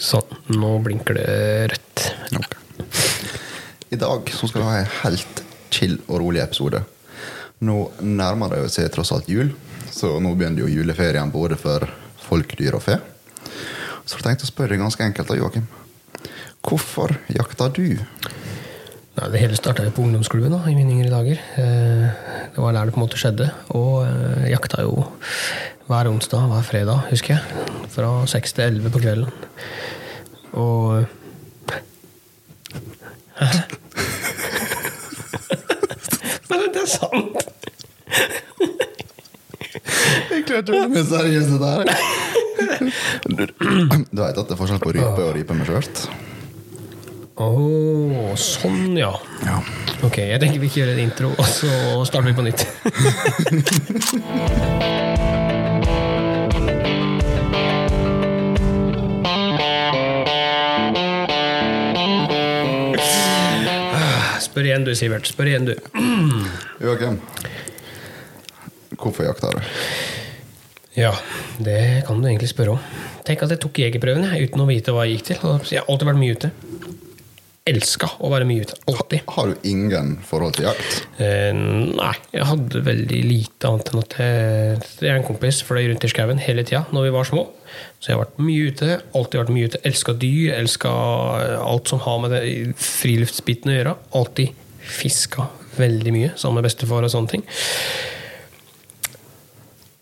Sånn. Nå blinker det rødt. Okay. I dag så skal vi ha en helt chill og rolig episode. Nå nærmer det seg tross alt jul, så nå begynner jo juleferien både for folk, dyr og fe. Så jeg tenkte å spørre deg ganske enkelt, av Joakim. Hvorfor jakter du? Nei, det hele starta på ungdomsklubben da, i mine yngre dager. Eh, Det var der det på en måte skjedde. Og eh, jakta jo hver onsdag, hver fredag, husker jeg. Fra seks til elleve på kvelden. Og? Men det er sant! Jeg klarte ikke seriøs seriøse der. Du, du vet at det er forskjell på rype og rype med skjørt? Å, sånn, ja. Ja. Ok, jeg tenker vi ikke gjør en intro, og så starter vi på nytt. Spør igjen du, Sivert. Spør igjen du. Joakim, hvorfor jakta du? Ja, det kan du egentlig spørre om. Tenk at jeg tok jegerprøven uten å vite hva jeg gikk til. Jeg har alltid vært mye ute. Elska å være mye ute. Alltid. Har du ingen forhold til jakt? Eh, nei, jeg hadde veldig lite annet enn at jeg, jeg er en kompis fløy rundt i skauen hele tida når vi var små. Så jeg har vært mye ute. Alltid vært mye ute. Elska dyr. Elska alt som har med det friluftsbiten å gjøre. Alltid fiska veldig mye sammen med bestefar og sånne ting.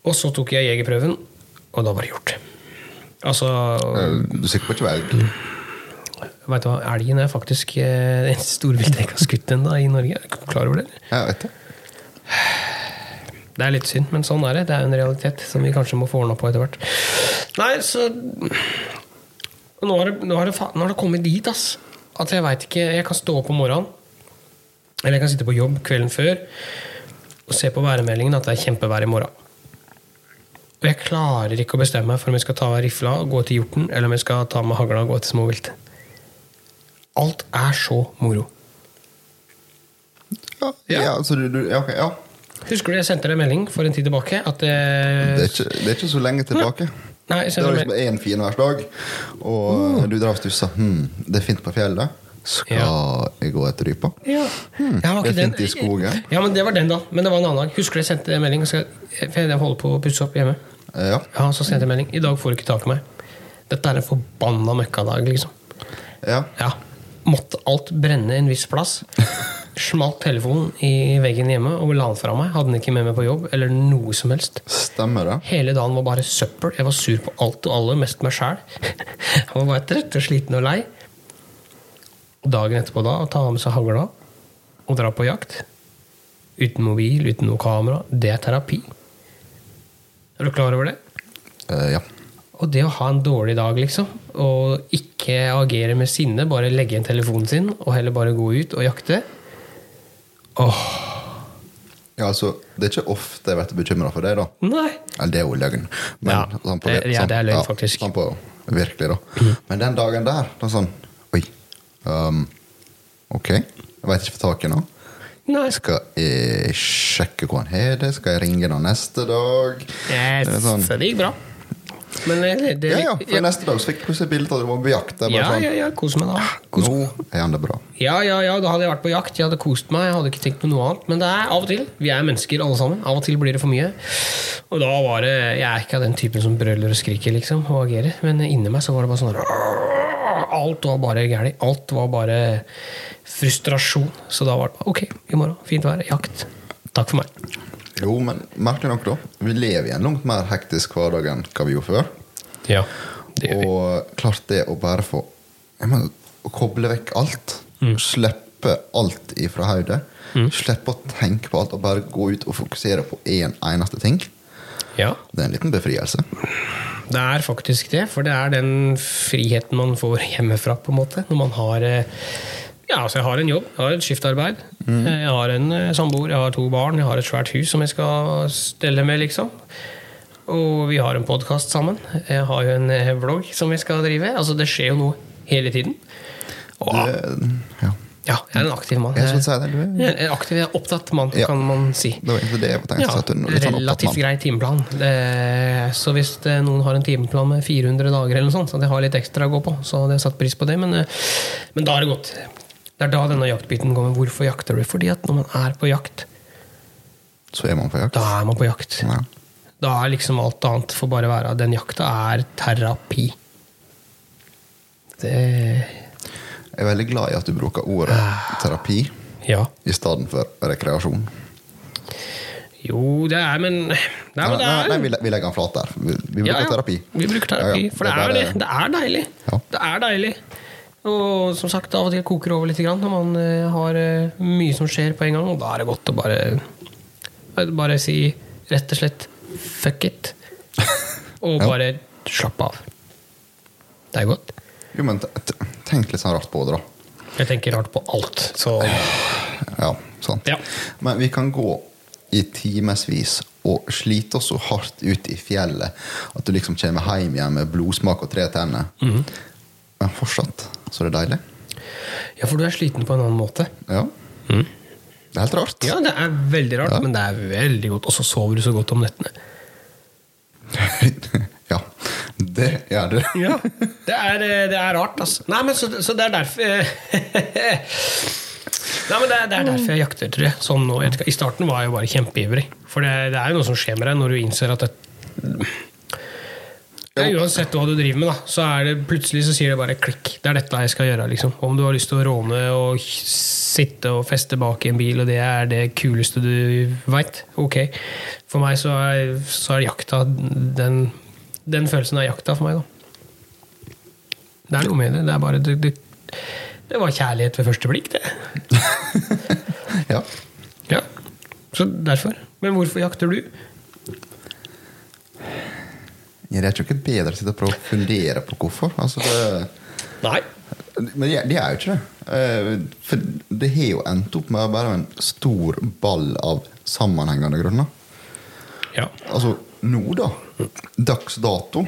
Og så tok jeg jegerprøven, og da var det gjort. Altså Du er sikker på ikke elg? Vet du hva, Elgen er faktisk eh, det eneste storviltet jeg ikke har skutt ennå i Norge. Er du klar over det? Jeg vet det. Det er litt synd, men sånn er det. Det er en realitet som vi kanskje må få ordna på etter hvert. Nei, så Nå har det, nå har det, nå har det kommet dit, ass. At jeg veit ikke Jeg kan stå opp om morgenen, eller jeg kan sitte på jobb kvelden før og se på værmeldingen at det er kjempevær i morgen. Og jeg klarer ikke å bestemme meg for om jeg skal ta rifla og gå til hjorten, eller om jeg skal ta med hagla og gå til småvilt. Alt er så moro. Ja, Ja. ja. så du, du, ja, ok, ja. Husker du jeg sendte deg en melding for en tid tilbake? At Det, det, er ikke, det er ikke så lenge tilbake. Nei, Det var liksom én dag og du drar og stusser. Hm, det er fint på fjellet. Skal Ja. jeg gå etter rypa? Ja. Hmm. det er fint den- i skogen. Ja, men Det var den, da. Men det var en annen dag. Husker du jeg sendte en melding? Skal, for jeg holder på å pusse opp hjemme. Eh, Ja. Ja, Så sendte jeg melding. I dag får du ikke tak i meg. Dette er en forbanna møkkadag, liksom. ja. Ja. Måtte alt brenne en viss plass. Smalt telefonen i veggen hjemme og la den fra meg. Hadde den ikke med meg på jobb eller noe som helst. Stemmer det. Hele dagen var bare søppel. Jeg var sur på alt og alle, mest meg sjæl. Jeg var bare trøtt og sliten og lei. Dagen etterpå da, å ta med seg hagla og dra på jakt. Uten mobil, uten noe kamera. Det er terapi. Er du klar over det? Uh, ja. Og det å ha en dårlig dag, liksom, og ikke agere med sinne, bare legge igjen telefonen sin, og heller bare gå ut og jakte Åh, ja, altså, det er ikke ofte jeg blir bekymra for det, da. nei! Eller det er jo løgn. Ja, sånn på det- ja, det er løgn, faktisk. Sånn på, virkelig, da. Men den dagen der, da sånn Oi. Um, ok. Jeg veit ikke for tak i nå. nei. Skal jeg sjekke hvor han har det? Skal jeg ringe han neste dag? Yes, Det sånn, Så det gikk bra. Men det, det, ja, ja, for neste dag så fikk jeg plutselig bilde av at du var på jakt. Ja, sånn, ja, ja, kos meg da. Kos Nå er han det bra. Ja, ja, ja, da hadde jeg vært på jakt, jeg hadde kost meg, jeg hadde ikke tenkt på noe annet. Men det er av og til. Vi er mennesker alle sammen. Av og til blir det for mye. Og da var det Jeg er ikke av den typen som brøler og skriker, liksom, og agerer. Men inni meg så var det bare sånn Alt var bare gærent. Alt var bare frustrasjon. Så da var det bare ok, i morgen, fint vær, jakt. Takk for meg. Jo, men merkelig nok, da. Vi lever i en langt mer hektisk hverdag enn hva vi gjorde før. Ja, det gjør vi. Og klart det å bare få mener, Å koble vekk alt. Mm. Slippe alt ifra hodet. Slippe å tenke på alt og bare gå ut og fokusere på én eneste ting. Ja. Det er en liten befrielse. Det er faktisk det, for det er den friheten man får hjemmefra, på en måte. Når man har eh, Ja, altså jeg har en jobb, jeg har et skiftarbeid. Mm. Jeg har en eh, samboer, jeg har to barn, jeg har et svært hus som jeg skal stelle med, liksom. Og vi har en podkast sammen. Jeg har jo en eh, vlogg som vi skal drive. Altså, det skjer jo noe hele tiden. Og Det, ja. Ja, jeg er en aktiv mann. Jeg det, du er- Jeg er en aktiv, jeg er opptatt mann, Ja. kan man si. Det var egentlig det jeg tenkte. Ja, du sånn relativt grei timeplan. Det, så hvis det, noen har en timeplan med 400 dager, eller noe sånt, så de har litt ekstra å gå på, så hadde jeg satt pris på det. Men, eh, men da er det godt. Det er da denne jaktbiten kommer. Hvorfor jakter du? Fordi at når man er på jakt, Så er man på jakt. da er man på jakt. Ja. Da er liksom alt annet for bare være. Den jakta er terapi. Det Jeg er veldig glad i at du bruker ordet terapi Ja. i stedet for rekreasjon. Jo, det er Men Nei, Nei, men det nei, er nei, vi, vi legger den flat der. Vi, vi bruker Ja, ja. terapi. Vi bruker terapi, for det er, det. Det er deilig. Det er deilig. Og som sagt, av og til koker det over litt grann når man eh, har eh, mye som skjer på en gang. Og da er det godt å bare Bare si rett og slett fuck it. Og bare slappe av. Det er godt. Jo, men tenk litt sånn rart på det, da. Jeg tenker rart på alt. Så Ja, sant. Ja. Men vi kan gå i timevis og slite oss så hardt ut i fjellet at du liksom kommer hjem igjen med blodsmak og tre tenner. Mhm. Men fortsatt så er det deilig. Ja, for du er sliten på en annen måte. Ja. Det er helt rart. Ja, det er veldig rart, Ja. men det er veldig godt. Og så sover du så godt om nettene. ja. Det gjør du. Ja, det er, eh, det er rart, altså. Nei, men så, så det er derfor Nei, men det er, det er derfor jeg jakter, tror jeg. Sånn nå, I starten var jeg jo bare kjempeivrig. For det, det er jo noe som skjer med deg når du innser at det, ja, Uansett hva du driver med, da, så er det plutselig så sier det bare klikk. Det er dette jeg skal gjøre. liksom. Om du har lyst til å råne og sitte og feste bak i en bil, og det er det kuleste du veit, ok. For meg så er, så er jakta den, den følelsen er jakta for meg, da. Det er noe med det. Det er bare det, det, det var kjærlighet ved første blikk, det. Ja. Ja. Så derfor. Men hvorfor jakter du? Ja, det er ikke bedre å sitte og å fundere på hvorfor. Altså, det, Nei. men det, de, er jo ikke det. Eh, For det har jo endt opp med bare en stor ball av sammenhengende grunner. Ja. Altså, nå, da. Dags dato.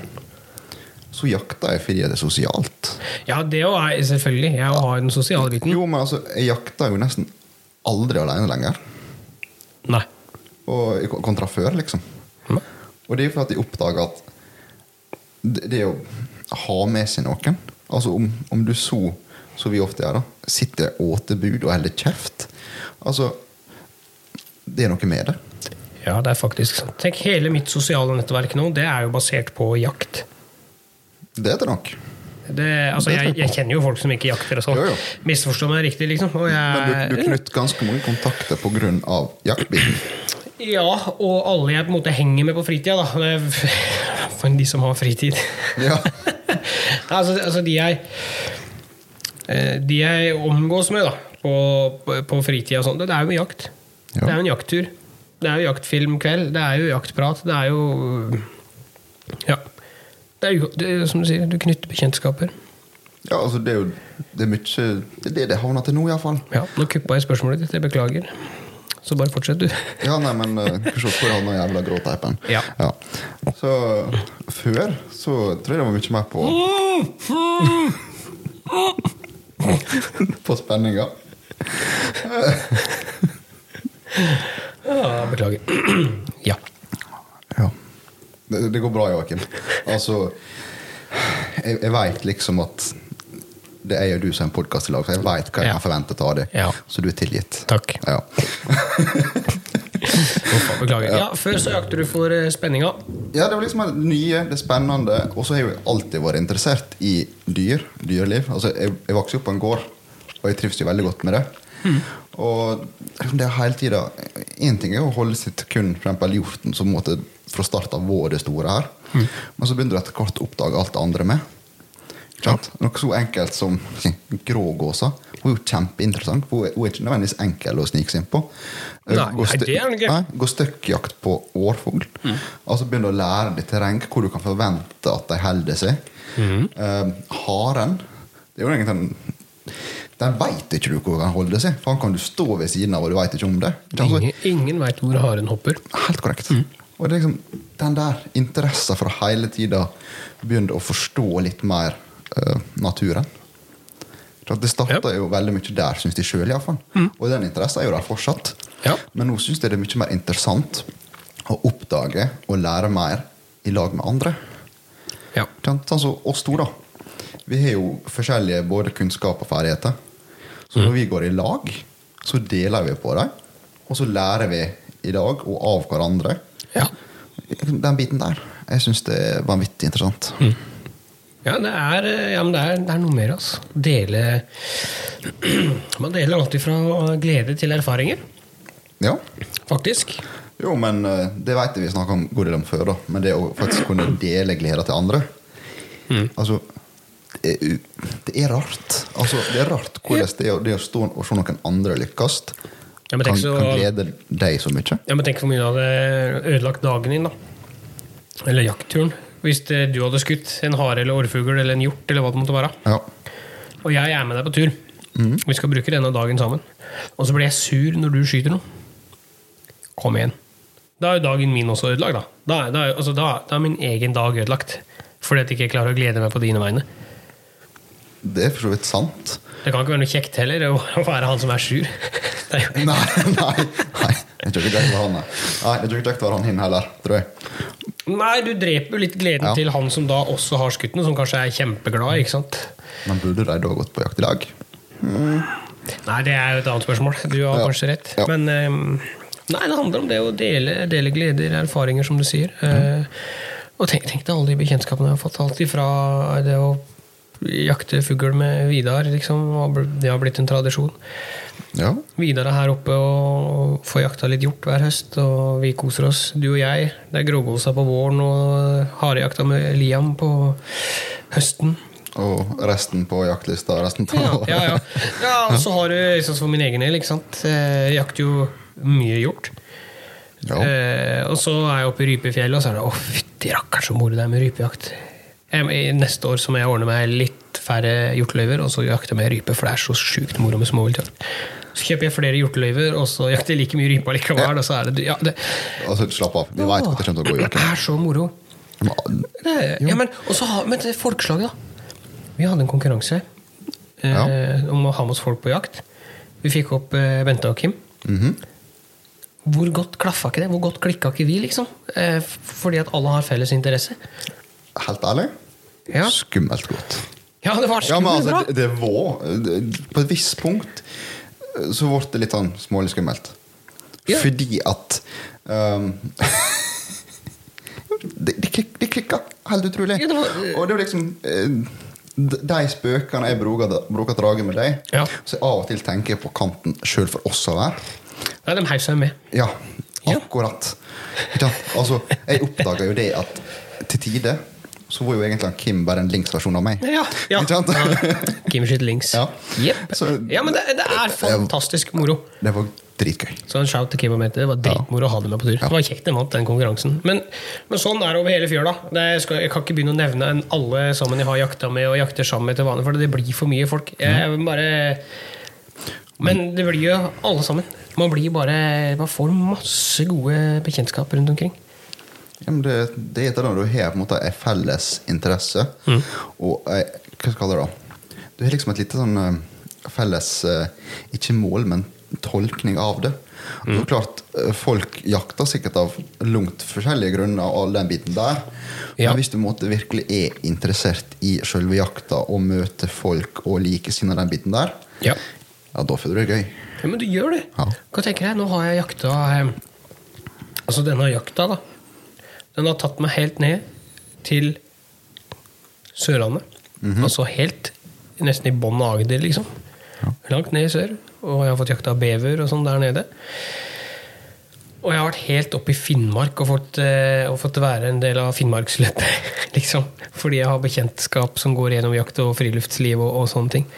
Så jakter jeg fordi det er sosialt. ja, det òg er selvfølgelig. Jeg har den sosiale biten. Jo, men altså, jeg jakter jo nesten aldri alene lenger. Nei. Og, kontra før, liksom. Mm. Og det er jo fordi jeg oppdager at det, det å ha med seg noen Altså om, om du så, som vi ofte gjør, da, sitter åtebud og holder kjeft Altså Det er noe med det. Ja, det er faktisk sant. Tenk, hele mitt sosiale nettverk nå, det er jo basert på jakt. Det er det nok. Det, altså, Det jeg, jeg kjenner jo folk som ikke jakter og sånn. Misforstå meg riktig, liksom. Og Men du, jeg, du knytter ganske mange kontakter pga. jaktbiten. Ja, og alle jeg på en måte henger med på fritida, da. For de som har fritid. Ja. altså, altså de jeg eh, De jeg omgås med da på, på, fritida og sånn, det er jo jakt. Ja. Det er jo en jakttur. Det er jo jaktfilmkveld. Det er jo jaktprat. Det er jo Ja. Det er jo det som du sier, du knytter bekjentskaper. ja, altså det er jo det er mye Det er det det havner til nå, iallfall. Ja, nå kuppa jeg spørsmålet ditt. Jeg beklager. Så bare fortsett, du. Ja, nei, men se hvor han havna jævla gråteipen. Ja. Så før så tror jeg det var mye mer på På spenninga. Ja, beklager. ja. Ja. Det, det går bra, Joakim. Altså Jeg, jeg veit liksom at det er jo du som er en podkast i lag, så jeg veit hva jeg Ja. kan forvente av deg. Ja. Så du er tilgitt. Takk. Ja. Uff, beklager. Ja, Før så jakter du for eh, spenninga. ja, det var liksom det nye, det spennende. Og så har jeg jo alltid vært interessert i dyr. Dyreliv. Altså, jeg, jeg vokste opp på en gård, og jeg trives jo veldig godt med det. Og liksom det er hele tida Én ting er å holde sitt kun for eksempel hjorten, som måtte fra starten av vår det store her. Men så begynner du etter hvert å oppdage alt det andre med. Sant? Noe så enkelt som grågåsa. Hun er jo kjempeinteressant. Hun er, hun er ikke nødvendigvis enkel å snike seg inn på. Nei, Gå det er hun ikke. Nei, Gå støkkjakt på årfugl. Altså Begynne å lære deg terreng, hvor du kan forvente at de holder seg. Eh, haren det er jo egentlig en Den veit ikke du hvor den holder seg. For han kan du stå ved siden av, og du veit ikke om det. Altså, Ingen, ingen veit hvor haren hopper. Helt korrekt. Og det er liksom den der interessen for å hele tida begynne å forstå litt mer eh, naturen. Det starta jo veldig mye der, syns de sjøl iallfall. Og den interessen er jo der fortsatt. Ja. Men nå syns jeg det er mye mer interessant å oppdage og lære mer i lag med andre. Ja. Sånn som oss to, da. Vi har jo forskjellige både kunnskap og ferdigheter. Så når vi går i lag, så deler vi på dem. Og så lærer vi i dag og av hverandre. ja. Den biten der. Jeg syns det er vanvittig interessant. Ja, det er, eh, ja, men det er, det er noe mer, altså. Dele Man deler alltid fra glede til erfaringer, Ja. faktisk. Jo, men eh, det vet vi snakka om god del om før, da. Men det å faktisk kunne dele gleder til andre Altså, det er, det er rart. Altså, det er rart hvordan det er, det å stå og se noen andre lykkes, Ja, men kan, så, kan glede deg så mye. ja, men tenk hvor mye du hadde ødelagt dagen din, da. Eller jaktturen. Hvis det, du hadde skutt en hare eller orrfugl eller en hjort, eller hva det måtte være. Ja. Og jeg er med deg på tur. Vi skal bruke denne dagen sammen. Og så blir jeg sur når du skyter noe. Kom igjen. Da er jo dagen min også ødelagt, da. Da da er, altså, da, da er min egen dag ødelagt. Fordi at jeg ikke klarer å glede meg på dine vegne. Det er for så vidt sant. Det kan ikke være noe kjekt heller å være han som er sur. Det Nei, nei, nei. Jeg tror ikke å være han. nei. Jeg det er ikke det å han hin heller, tror jeg. Nei, du dreper litt gleden Ja. til han som da også har skutt den, som kanskje er kjempeglad. ikke sant? Men burde de da gått på jakt i lag? Nei, det er jo et annet spørsmål. Du har Ja. kanskje rett. Ja. Men um, nei, det handler om det å dele, dele gleder, erfaringer, som du sier. Eh, og tenk, tenk deg alle de bekjentskapene jeg har fått. Alt ifra det å jakte fugl med Vidar, liksom. Det har blitt en tradisjon. Ja. Vidar er her oppe og får jakta litt hjort hver høst, og vi koser oss, du og jeg. Det er grågåsa på våren og harejakta med Liam på høsten. Og resten på jaktlista. Resten på Ja, ja, ja. ja og så har du sånn for min egen del, ikke sant. Eh, Jeg jakter jo mye hjort. Ja. Eh, og så er jeg oppe i Rypefjellet, og så er det å fytti rakkeren så moro det er med rypejakt. I neste år så må jeg ordne meg litt færre hjorteløyver, og så jakte med rype, for det er så sjukt moro med småviltjakt. Så kjøper jeg flere hjorteløyver, og så jakter jeg like mye rype likevel. Og så er det, ja, det, Altså, slapp av. Vi veit at det kommer til å gå i det er så moro. Det, ja, men, og så har, men folkeslaget, da. Vi hadde en konkurranse eh, Ja. om å ha med oss folk på jakt. Vi fikk opp eh, Bente og Kim. mhm. Hvor godt klaffa ikke det? Hvor godt klikka ikke vi, liksom? Eh, fordi at alle har felles interesse. Helt ærlig Ja. skummelt godt. Ja, det var Ja, men altså, bra! det, var det- På et visst punkt eh, så ble det litt sånn smålig skummelt. Ja. Fordi at um, det, de, det klikka helt utrolig. Ja, det var- og det var liksom eh, de de spøkene jeg bruker, bruker drage med deg, Ja. så jeg av og til tenker jeg på kanten sjøl for oss å være. Ja, de heiv seg med. Ja, Ja. akkurat. Altså, jeg oppdaga jo det at til tider så var jo egentlig Kim bare en Links-versjon av meg. Ja, ja. Ikke sant? Ja. Kim skyter links. Ja. Yep. Så- Ja, men det, det er fantastisk moro. Det var dritgøy. Så en shout til Kim og Mette. Det var dritmoro å ha dem med på tur. Det var kjekt de vant den konkurransen. Men, men sånn er det over hele fjøla. Skal, jeg kan ikke begynne å nevne en alle sammen jeg har jakta med og jakter sammen med til vanlig, for det blir for mye folk. Jeg vil bare Men det blir jo alle sammen. Man blir bare Man får masse gode bekjentskap rundt omkring. Ja, det, det er eller annet du har på en måte en felles interesse. Og eh, hva skal det da? Du har liksom et lite sånn eh, felles eh, Ikke mål, men tolkning av det. Mm. er klart, Folk jakter sikkert av langt forskjellige grunner, og all den biten der. Ja. Men hvis du måtte virkelig er interessert i selve jakta og møter folk og likesinnede den biten der, Ja. ja, da føler du det gøy. Ja, men du gjør det. Ja. Hva tenker jeg? Nå har jeg jakta Altså denne jakta, da. Den har tatt meg helt ned til Sørlandet. Altså helt nesten i bånn av Agder, liksom. Langt ned i sør. Og jeg har fått jakta bever og sånn der nede. Og jeg har vært helt oppe i Finnmark og fått, eh, og fått være en del av Finnmarksløpet. liksom. Fordi jeg har bekjentskap som går gjennom jakt og friluftsliv og, og sånne ting.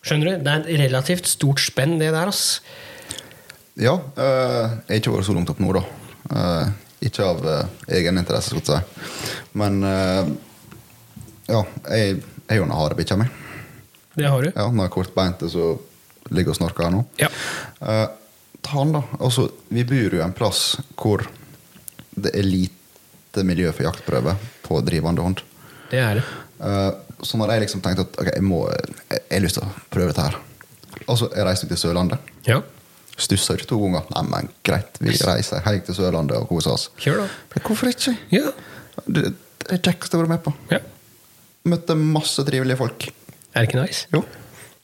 Skjønner du? Det er et relativt stort spenn, det der. ass. Ja, eh, jeg har ikke vært så langt opp nord, da. Eh, ikke av uh, egen interesse, skal jeg si. Men eh, ja, jeg jeg er jo en harebikkja mi. Det har du. Ja, når jeg er kortbeinte, så ligger og snorker her nå. Ja. Eh, han, da. Altså, vi bor jo en plass hvor det er lite miljø for jaktprøve på drivende hånd. Det er det. Så når jeg liksom tenkte at ok, jeg må Jeg jeg har lyst til å prøve dette her. Altså, jeg reiste til Sørlandet. Ja, Stussa ikke to ganger. Nei, men greit, vi reiser helt til Sørlandet og koser oss. kjør da. Hvorfor ikke? Ja. Det, er kjekkest å være med på. ja. Møtte masse trivelige folk. Er det ikke nice? Jo.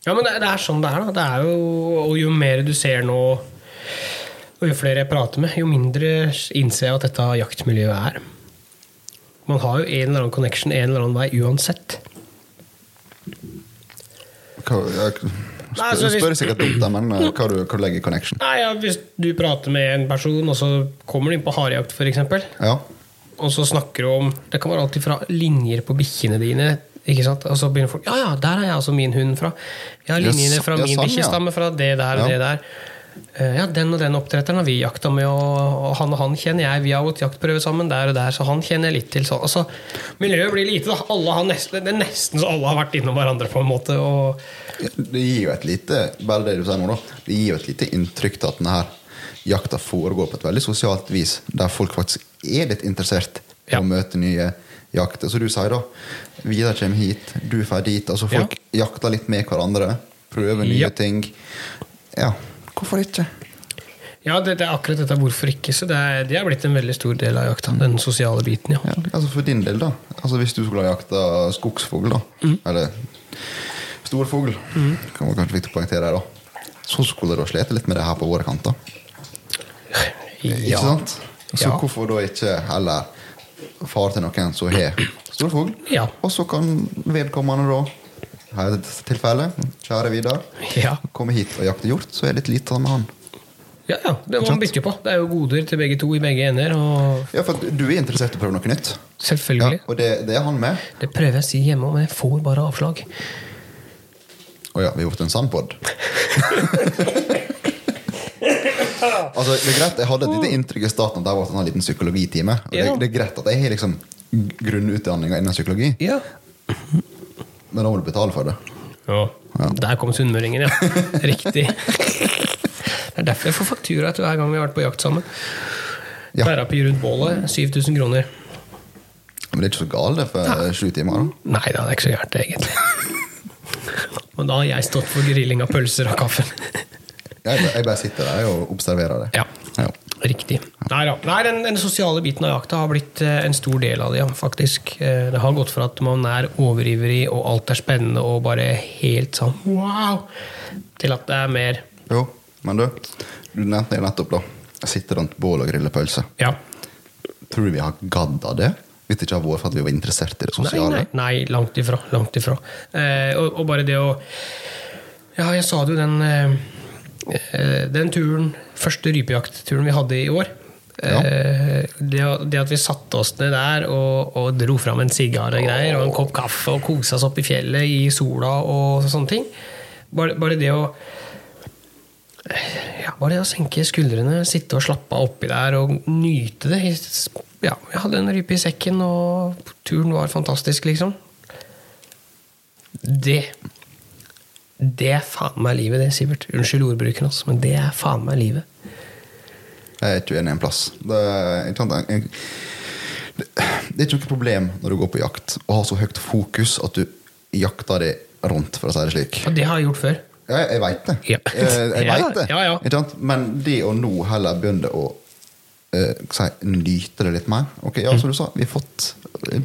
Ja, men det, det er sånn det er, da. Det er jo, og jo mer du ser nå, og jo flere jeg prater med, jo mindre innser jeg at dette jaktmiljøet er. Man har jo en eller annen connection en eller annen vei uansett. Hva, jeg, Nei, spør, altså, hvis- spør sikkert dumt, da, men eh, hva du, hva du legger i connection? Nei, ja, Hvis du prater med en person, og så kommer du inn på harejakt, f.eks., Ja. og så snakker du om Det kan være alt fra linjer på bikkjene dine. Ikke sant? Og så begynner folk Ja, ja, der er jeg altså min hund fra. Ja, har linjene fra min sånn, ja. fra det der og det der. Eh, Ja, den og den oppdretteren har vi jakta med, og han og han kjenner jeg. Vi har gått jaktprøve sammen der og der, så han kjenner jeg litt til. Så, altså, miljøet blir lite, da. Alle har nesten, det er nesten så alle har vært innom hverandre, på en måte. Og, Det gir jo et lite bare det du sier nå da, det gir jo et lite inntrykk til at denne her jakta foregår på et veldig sosialt vis, der folk faktisk er litt interessert i Ja. å møte nye jakter. Så du sier da, Vidar kommer hit, du drar dit. altså Folk jakter litt med hverandre, prøver nye Ja. ting. Ja, hvorfor ikke? ja, det, det er akkurat dette hvorfor ikke. Så det er, det er blitt en veldig stor del av jakta. Den sosiale biten, ja. Ja, altså For din del, da. Altså Hvis du skulle ha jakta skogsfugl, da, Mm. eller storfugl, kan man kanskje viktig å poengtere her, da. så skulle du ha slitt litt med det her på våre kanter. Ikke sant? Så Ja. hvorfor da ikke heller far til noen som har storfugl? Ja. Og så kan vedkommende da her er et tilfelle, kjære Vidar, Ja. komme hit og jakte hjort, så er det litt lite med han. Ja, ja, det må man bytte på. Det er jo goder til begge to i begge ender. Og Ja, for du er interessert i å prøve noe nytt. Selvfølgelig. Ja, og det, det er han med. Det prøver jeg å si hjemme, men jeg får bare avslag. Å ja, vi har gjort en sandpod. altså, det er greit, Jeg hadde et lite inntrykk i starten at det var en liten psykologitime. Og det, Ja. det er greit at jeg har liksom grunnutdanninga innen psykologi, Ja. Men da må du betale for det. ja. Der kom sunnmøringen, ja. Riktig. Det er derfor jeg får faktura etter hver gang vi har vært på jakt sammen. Ja. Terapi rundt bålet, 7000 kroner. Men det er ikke så galt det for sju timer. da. Nei da, det er ikke så gærent, egentlig. Men da har jeg stått for grilling av pølser og kaffen. Jeg bare sitter der og observerer det. Ja. Ja. Riktig. Nei, da. Nei den, den sosiale biten av jakta har blitt eh, en stor del av det, ja, faktisk. Eh, det har gått fra at man er overivrig, og alt er spennende og bare helt sånn wow, til at det er mer Jo, men du, du nevnte det nettopp, da. sitter rundt bål og griller pølse. ja. Tror du vi har gadd av det? Hvis det ikke har vært for at vi var interessert i det sosiale? nei, nei, langt ifra. Langt ifra. Eh, og, og bare det å Ja, jeg sa det jo den eh, Den turen, første rypejaktturen vi hadde i år. Ja. Eh, det, det at vi satte oss ned der og, og dro fram en sigar og greier, og en kopp kaffe og kosa oss opp i fjellet i sola og sånne ting. Bare, bare det å ja, bare det å senke skuldrene, sitte og slappe av oppi der og nyte det. Ja, jeg hadde en rype i sekken, og turen var fantastisk, liksom. Det Det er faen meg livet, det, Sivert. Unnskyld ordbruken, altså, men det er faen meg livet. Jeg er ikke uenig en plass. Det er, sant, jeg, det, det er ikke noe problem når du går på jakt og har så høyt fokus at du jakter det rundt, for å si det slik. Og det har jeg gjort før. Ja, jeg, jeg veit det. Ja. Jeg, jeg vet det. ja, ja. Men det å nå heller begynne å uh, nyte det litt mer Ok, ja, som du sa, vi har fått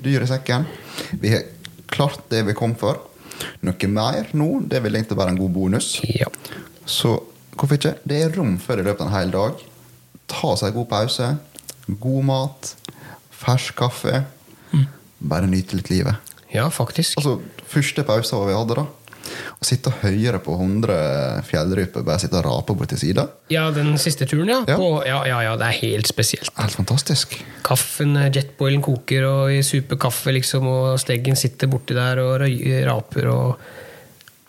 dyr i sekken. Vi har klart det vi kom for. Noe mer nå, det vil egentlig være en god bonus. Ja. Så hvorfor ikke? Det er rom for det i løpet av en hel dag. Ta seg en god pause. God mat. Fersk kaffe. Bare nyte litt livet. ja, faktisk. Altså, Første pausen vi hadde, da. Å sitte høyere på 100 fjellryper bare sitte og rape borti sida. Ja, den siste turen, ja. Ja. På, ja, ja, ja. Det er helt spesielt. Helt fantastisk. Kaffen, eh, jetboilen koker, og i superkaffe, liksom, og steggen sitter borti der og raper og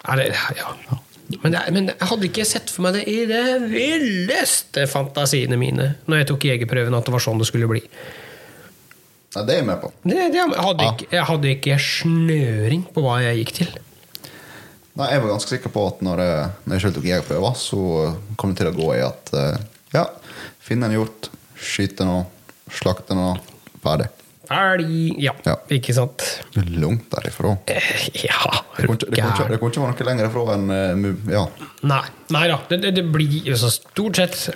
ja, det, ja. Men, det, men jeg hadde ikke sett for meg det i det villeste fantasiene mine når jeg tok jegerprøven, at det var sånn det skulle bli. Ja, det er jeg med på. Det, det, jeg, hadde ikke, jeg hadde ikke snøring på hva jeg gikk til. Nei, Jeg var ganske sikker på at når jeg, når jeg selv tok jegerprøver, så kom det til å gå i at eh, ja, finne en hjort, skyte noe, slakte noe, ferdig. Elg ja, Ja. ikke sant? Det langt derifra. Eh, Ja, Det kunne ikke- være noe lenger ifra enn uh, Ja. Nei, nei da. Det, det, det blir jo så stort sett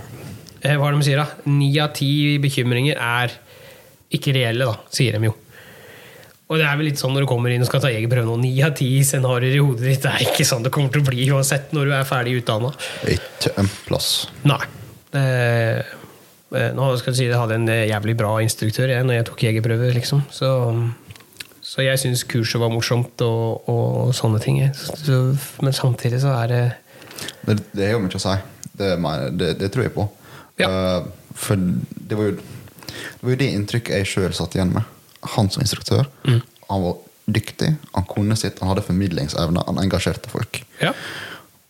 eh, Hva er det de sier, da? Ni av ti bekymringer er ikke reelle, da, sier de jo. Og det er vel litt sånn når du kommer inn og skal ta egen Og nå. Ni av ti scenarioer i hodet ditt det er ikke sånn det kommer til å bli uansett når du er ferdig utdanna. Ikke en plass. Nei. Eh, nå skal jeg si jeg hadde en eh, jævlig bra instruktør jeg, når jeg tok jegerprøve, liksom. Så, så jeg syns kurset var morsomt og, og sånne ting. Så, men samtidig så er det Det, det er jo mye å si. Det, det, det tror jeg på. Ja. Uh, for det var jo det var jo det inntrykket jeg sjøl satt igjen med. Han som instruktør. Mm. Han var dyktig, han kunne sitt, han hadde formidlingsevne, han engasjerte folk. Ja.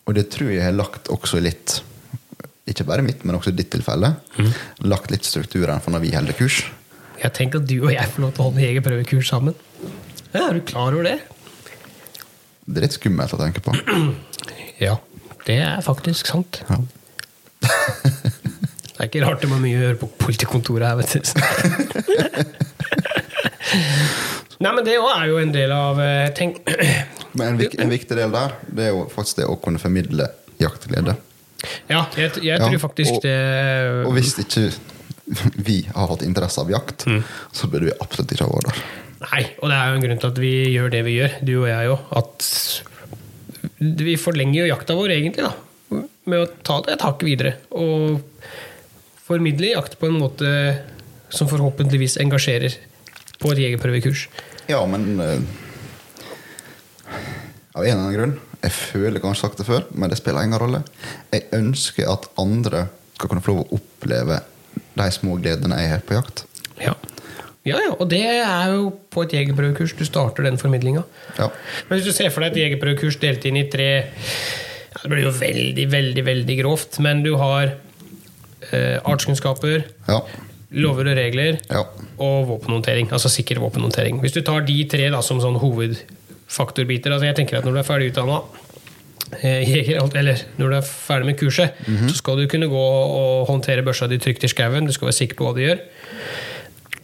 Og det tror jeg har lagt også litt Ikke bare mitt, men også ditt tilfelle. Mm. Lagt litt strukturen for når vi holder kurs. Jeg tenker at du og jeg får lov til å holde jegerprøvekurs sammen. Ja, er du klar over det? Det er litt skummelt å tenke på. Ja, det er faktisk sant. Ja. Det er ikke rart det var mye å gjøre på politikontoret her, vet du. Nei, men det er jo en del av eh, tenk, Men en, en viktig del der, det er jo faktisk det å kunne formidle jaktglede. Ja, jeg, jeg Ja, tror faktisk og- det Og hvis ikke vi har hatt interesse av jakt, Mm. så burde vi absolutt ikke ha vært der. Nei, og det er jo en grunn til at vi gjør det vi gjør, du og jeg òg. At vi forlenger jo jakta vår, egentlig, da. Med å ta det et hakk videre. Og formidle jakt på en måte som forhåpentligvis engasjerer på et jegerprøvekurs. Ja, men uh, Av en eller annen grunn Jeg føler kanskje sagt det før, men det spiller ingen rolle. Jeg ønsker at andre skal kunne få lov å oppleve de små gledene jeg har på jakt. Ja. ja, ja, og det er jo på et jegerprøvekurs du starter den formidlinga. Ja. Men hvis du ser for deg et jegerprøvekurs delt inn i tre ja, Det blir jo veldig, veldig veldig grovt, men du har eh, artskunnskaper, Ja. Lover og regler Ja. og våpenhåndtering. Altså sikker våpenhåndtering. Hvis du tar de tre da, som sånn hovedfaktorbiter altså Jeg tenker at når du er ferdig utdanna jeger, eller når du er ferdig med kurset, så skal du kunne gå og håndtere børsa di trygt i skauen. Du skal være sikker på hva du gjør.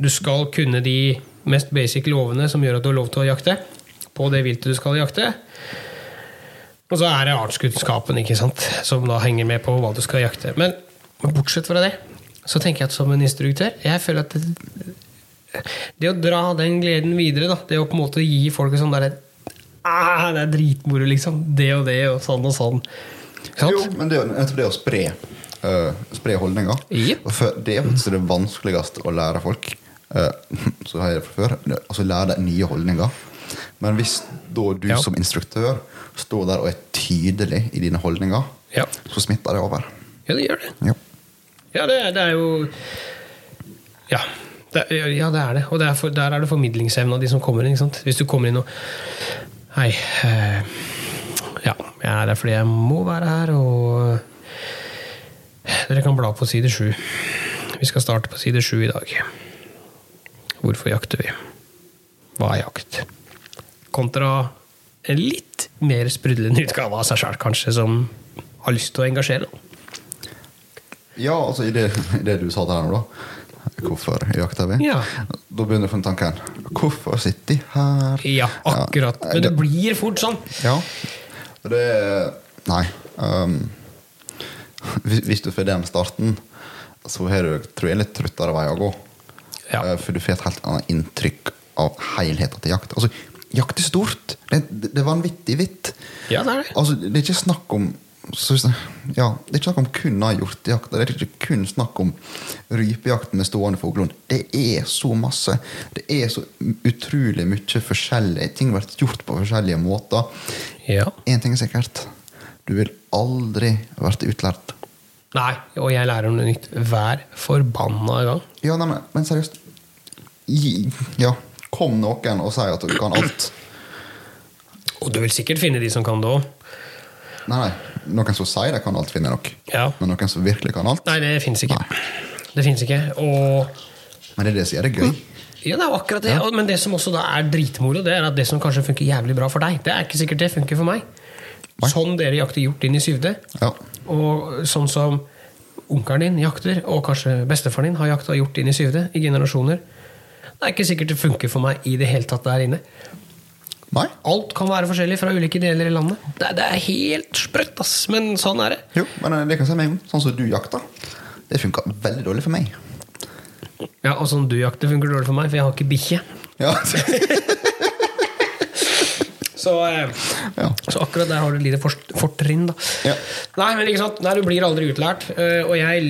Du skal kunne de mest basic lovene som gjør at du har lov til å jakte på det viltet du skal jakte. Og så er det artskunnskapen ikke sant? som da henger med på hva du skal jakte. Men, men bortsett fra det, så tenker jeg at som en instruktør Jeg føler at det, det å dra den gleden videre, da, det å på en måte gi folk sånn derre ah, Det er dritmoro, liksom. Det og det, og sånn og sånn. Sant? Jo, men det, er nettopp det å spre, uh, spre holdninger. Yep. Og for det er faktisk det vanskeligste å lære folk. Uh, så har jeg det fra før. Altså lære deg nye holdninger. Men hvis da du Ja. som instruktør står der og er tydelig i dine holdninger, Ja. så smitter det over. ja, det gjør det. Ja. Ja, det, det er jo Ja. Det, ja, det er det. Og det er for, der er det formidlingsevna de som kommer inn. Hvis du kommer inn og Hei. Eh, ja, jeg er her fordi jeg må være her, og Dere kan bla på side sju. Vi skal starte på side sju i dag. Hvorfor jakter vi? Hva er jakt? Kontra en litt mer sprudlende utgave av seg sjøl, kanskje, som har lyst til å engasjere. Ja, altså i det, i det du sa der nå, da. Hvorfor jakter vi? Ja. Da begynner jeg å tanken Hvorfor sitter de her? Ja, akkurat. Ja, Men det blir fort sånn. Ja. Det Nei. Um, hvis, hvis du får den starten, så har du tror jeg, en litt truttere vei å gå. Ja. Eh, For du får et helt annet inntrykk av helheten til jakt. Altså, jakt er stort. Det, det er vanvittig vidt. Ja, det er det. Altså, det er ikke snakk om så, ja, Det er ikke snakk om kun hjortejakt. Det er ikke kun snakk om rypejakt med stående fuglehund. Det er så masse. Det er så utrolig mye forskjellig. Ting blir gjort på forskjellige måter. Ja. Én ting er sikkert. Du vil aldri bli utlært. Nei, og jeg lærer noe nytt hver forbanna gang. Ja, nei, men, men seriøst. Gi- Ja, kom noen og si at du kan alt. Og du vil sikkert finne de som kan det òg. Nei, nei. Noen som sier de kan alt, finner nok. Ja. Men noen som virkelig kan alt. Nei, det fins ikke. Det fins ikke. Og Men det er det som gjør det gøy. ja, det er jo akkurat det. Ja. Men det som også da er dritmoro, det er at det som kanskje funker jævlig bra for deg, det er ikke sikkert det funker for meg. Nei. Sånn dere jakter hjort inn i syvde, Ja. og sånn som onkelen din jakter, og kanskje bestefaren din har jakta hjort inn i syvde i generasjoner. Det er ikke sikkert det funker for meg i det hele tatt der inne. Nei? Alt kan være forskjellig fra ulike deler i landet. Det, det er helt sprøtt, ass. Men sånn er det. Jo, men eh, det kan si meg om. Sånn som du jakter, det funka veldig dårlig for meg. Ja, Og sånn du jakter funker dårlig for meg, for jeg har ikke bikkje. Ja. Så, eh, ja. så akkurat der har du et lite fortrinn, da. Ja. Nei, men ikke sant? Nei, du blir aldri utlært. eh, Og jeg,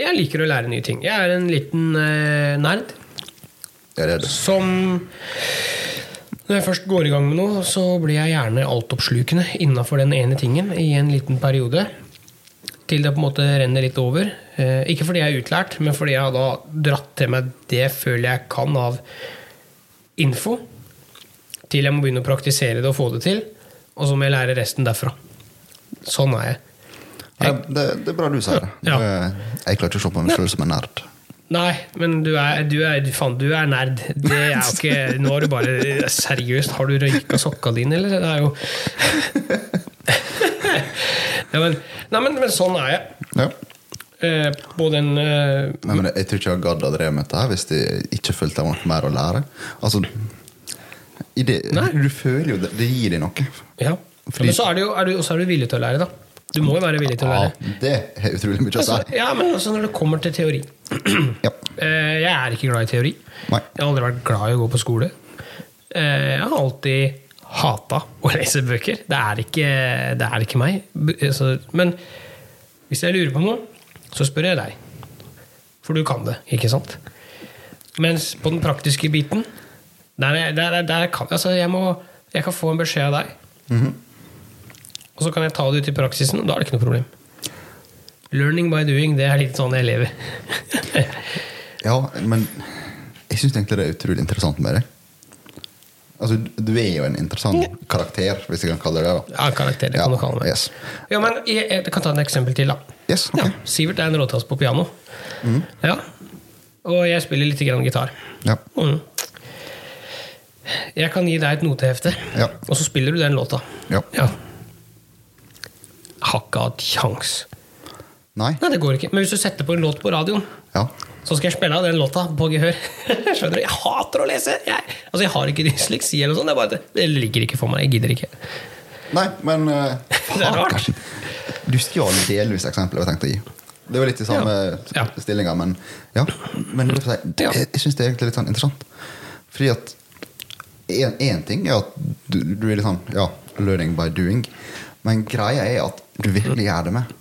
jeg liker å lære nye ting. Jeg er en liten nerd Ja, det er det. som Når jeg først går i gang med noe, så blir jeg gjerne altoppslukende innafor den ene tingen i en liten periode. Til det på en måte renner litt over. Eh, ikke fordi jeg er utlært, men fordi jeg har da dratt til meg det jeg føler jeg kan av info. Til jeg må begynne å praktisere det og få det til. Og så må jeg lære resten derfra. Sånn er jeg. Ja, det, det er bra du sier det. Ja. Jeg klarer ikke å se på meg sjøl som en nerd. Nei, men du er, du er, faen, du er nerd. Det er jo ikke Nå har du bare Seriøst, har du røyka sokka dine, eller? Det er jo ja, men, Nei, men, men sånn er jeg. Ja. Eh, både en eh, Nei, men jeg tror ikke jeg hadde gadd å drive med dette her hvis jeg ikke følte jeg måtte mer å lære. Altså, det, du føler jo det, det gir deg noe. Ja. Fordi- Men så er, du, er du, er du villig til å lære, da. Du må jo være villig til å Ja, det er utrolig mye å Altså, si. ja, men også når det kommer til teori Ja. eh, Jeg er ikke glad i teori. Nei. Jeg har aldri vært glad i å gå på skole. Eh, Jeg har alltid hata å lese bøker. Det er ikke, det er ikke meg. Altså, Men hvis jeg lurer på noe, så spør jeg deg. For du kan det, ikke sant? Mens på den praktiske biten der, der, der kan, altså jeg, må, jeg kan få en beskjed av deg. Og så kan jeg ta det ut i praksisen, og da er det ikke noe problem. Learning by doing, det er litt sånn jeg lever. ja, men jeg syns egentlig det er utrolig interessant med deg. Altså, du er jo en interessant karakter, hvis jeg kan kalle det det. Ja, karakter, det kan du kalle meg. Yes. Ja, men jeg, jeg kan ta et eksempel til, da. Yes, okay. Ja, Sivert er en råtass på piano. Ja. Og jeg spiller litt grann gitar. Ja. Mm. Jeg kan gi deg et notehefte, Ja. og så spiller du den låta. Ja. Ja. Hatt kjangs. Nei? Nei, det går ikke. Men hvis du setter på en låt på radioen, Ja. så skal jeg spille av den låta på gehør. Skjønner du? Jeg hater å lese! Jeg, altså, jeg har ikke dysleksi, eller noe sånt. Det, det ligger ikke for meg. Jeg gidder ikke. Nei, men uh, Det er rart. Du stjal delvis eksempelet jeg tenkte å gi. Det var litt i samme Ja. stillinga, men ja. Men Ja. jeg, jeg syns det er egentlig litt sånn interessant. Fordi at én ting er at du, du er litt sånn ja, learning by doing. Men greia er at du virkelig gjør det med.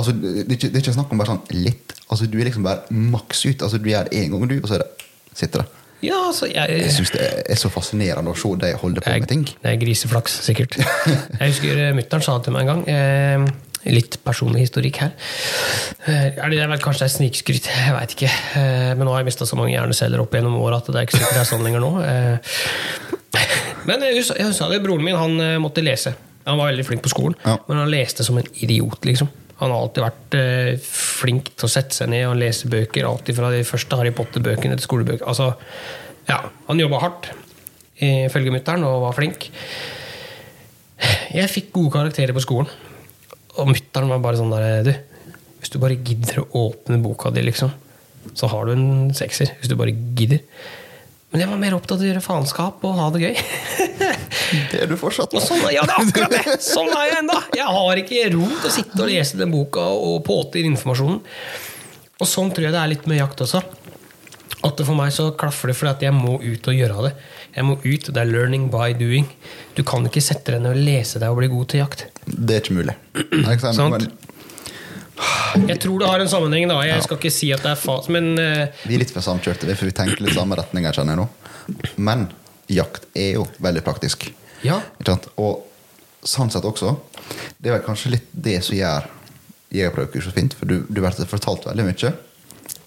Altså, det, er ikke, det er ikke snakk om bare sånn litt. Altså, du er liksom bare maks ut. Altså, du gjør det én gang, du, og så det, sitter det. Ja, altså, jeg, Jeg syns det er så fascinerende å se deg holde på med ting. Det er griseflaks, sikkert. Jeg husker uh, mutter'n sa til meg en gang eh, Litt personlig historikk her. Eh, er det, jeg vet, kanskje det er snikskryt, jeg veit ikke. Eh, men nå har jeg mista så mange hjerneceller opp gjennom året at det er ikke sikkert det er sånn lenger nå. Eh, men jeg jeg husker det, broren min han eh, måtte lese. Han var veldig flink på skolen, Ja. men han leste som en idiot. liksom. Han har alltid vært eh, flink til å sette seg ned og lese bøker. Alltid fra de første Harry Potter-bøkene til skolebøker. Altså, ja, han jobba hardt, ifølge mutter'n, og var flink. Jeg fikk gode karakterer på skolen. Og mutter'n var bare sånn der Du, hvis du bare gidder å åpne boka di, liksom, så har du en sekser. Hvis du bare gidder. Men jeg var mer opptatt av å gjøre faenskap og ha det gøy. Det er du fortsatt. Og sånn, ja, det er akkurat det! Sånn er jeg ennå! Jeg har ikke ro til å sitte og lese den boka og påte inn informasjonen. Og sånn tror jeg det er litt med jakt også. At det for meg så klaffer det fordi at jeg må ut og gjøre det. Jeg må ut, Det er learning by doing. Du kan ikke sette deg ned og lese deg og bli god til jakt. Det er ikke mulig. Nei, ikke sant? Jeg tror det har en sammenheng, da. Jeg skal ikke si at det er fas, men uh... vi er litt for samkjørte, vi, for vi tenker litt samme kjenner jeg nå. Men jakt er jo veldig praktisk. ja. Og sånn sett også, det er vel kanskje litt det som gjør jegerprøvekurs så fint, for du, du blir fortalt veldig mye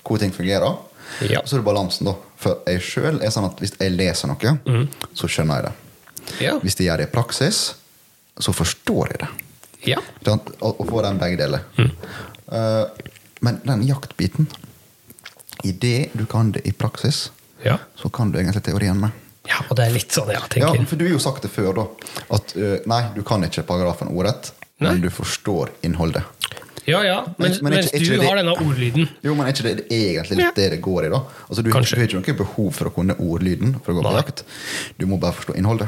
hvor ting fungerer. Ja. Og så er det balansen, da. For jeg sjøl er sånn at hvis jeg leser noe, så skjønner jeg det. Ja. Hvis jeg gjør det i praksis, så forstår jeg det. Ja. Og, og få den begge deler. Eh, men den jaktbiten Idet du kan det i praksis, Ja. så kan du egentlig teorien med. ja. Og det er litt sånn, ja, Ja, tenker for du har jo sagt det før, da. At eh, nei, du kan ikke paragrafen ordrett, men du forstår innholdet. Ja, ja, men, Men er mens ikke- er du det- har denne ordlyden. Jo, men er ikke det egentlig litt det det går i, da? Altså, du, du har ikke noe behov for å kunne ordlyden for å gå på jakt. Du må bare forstå innholdet.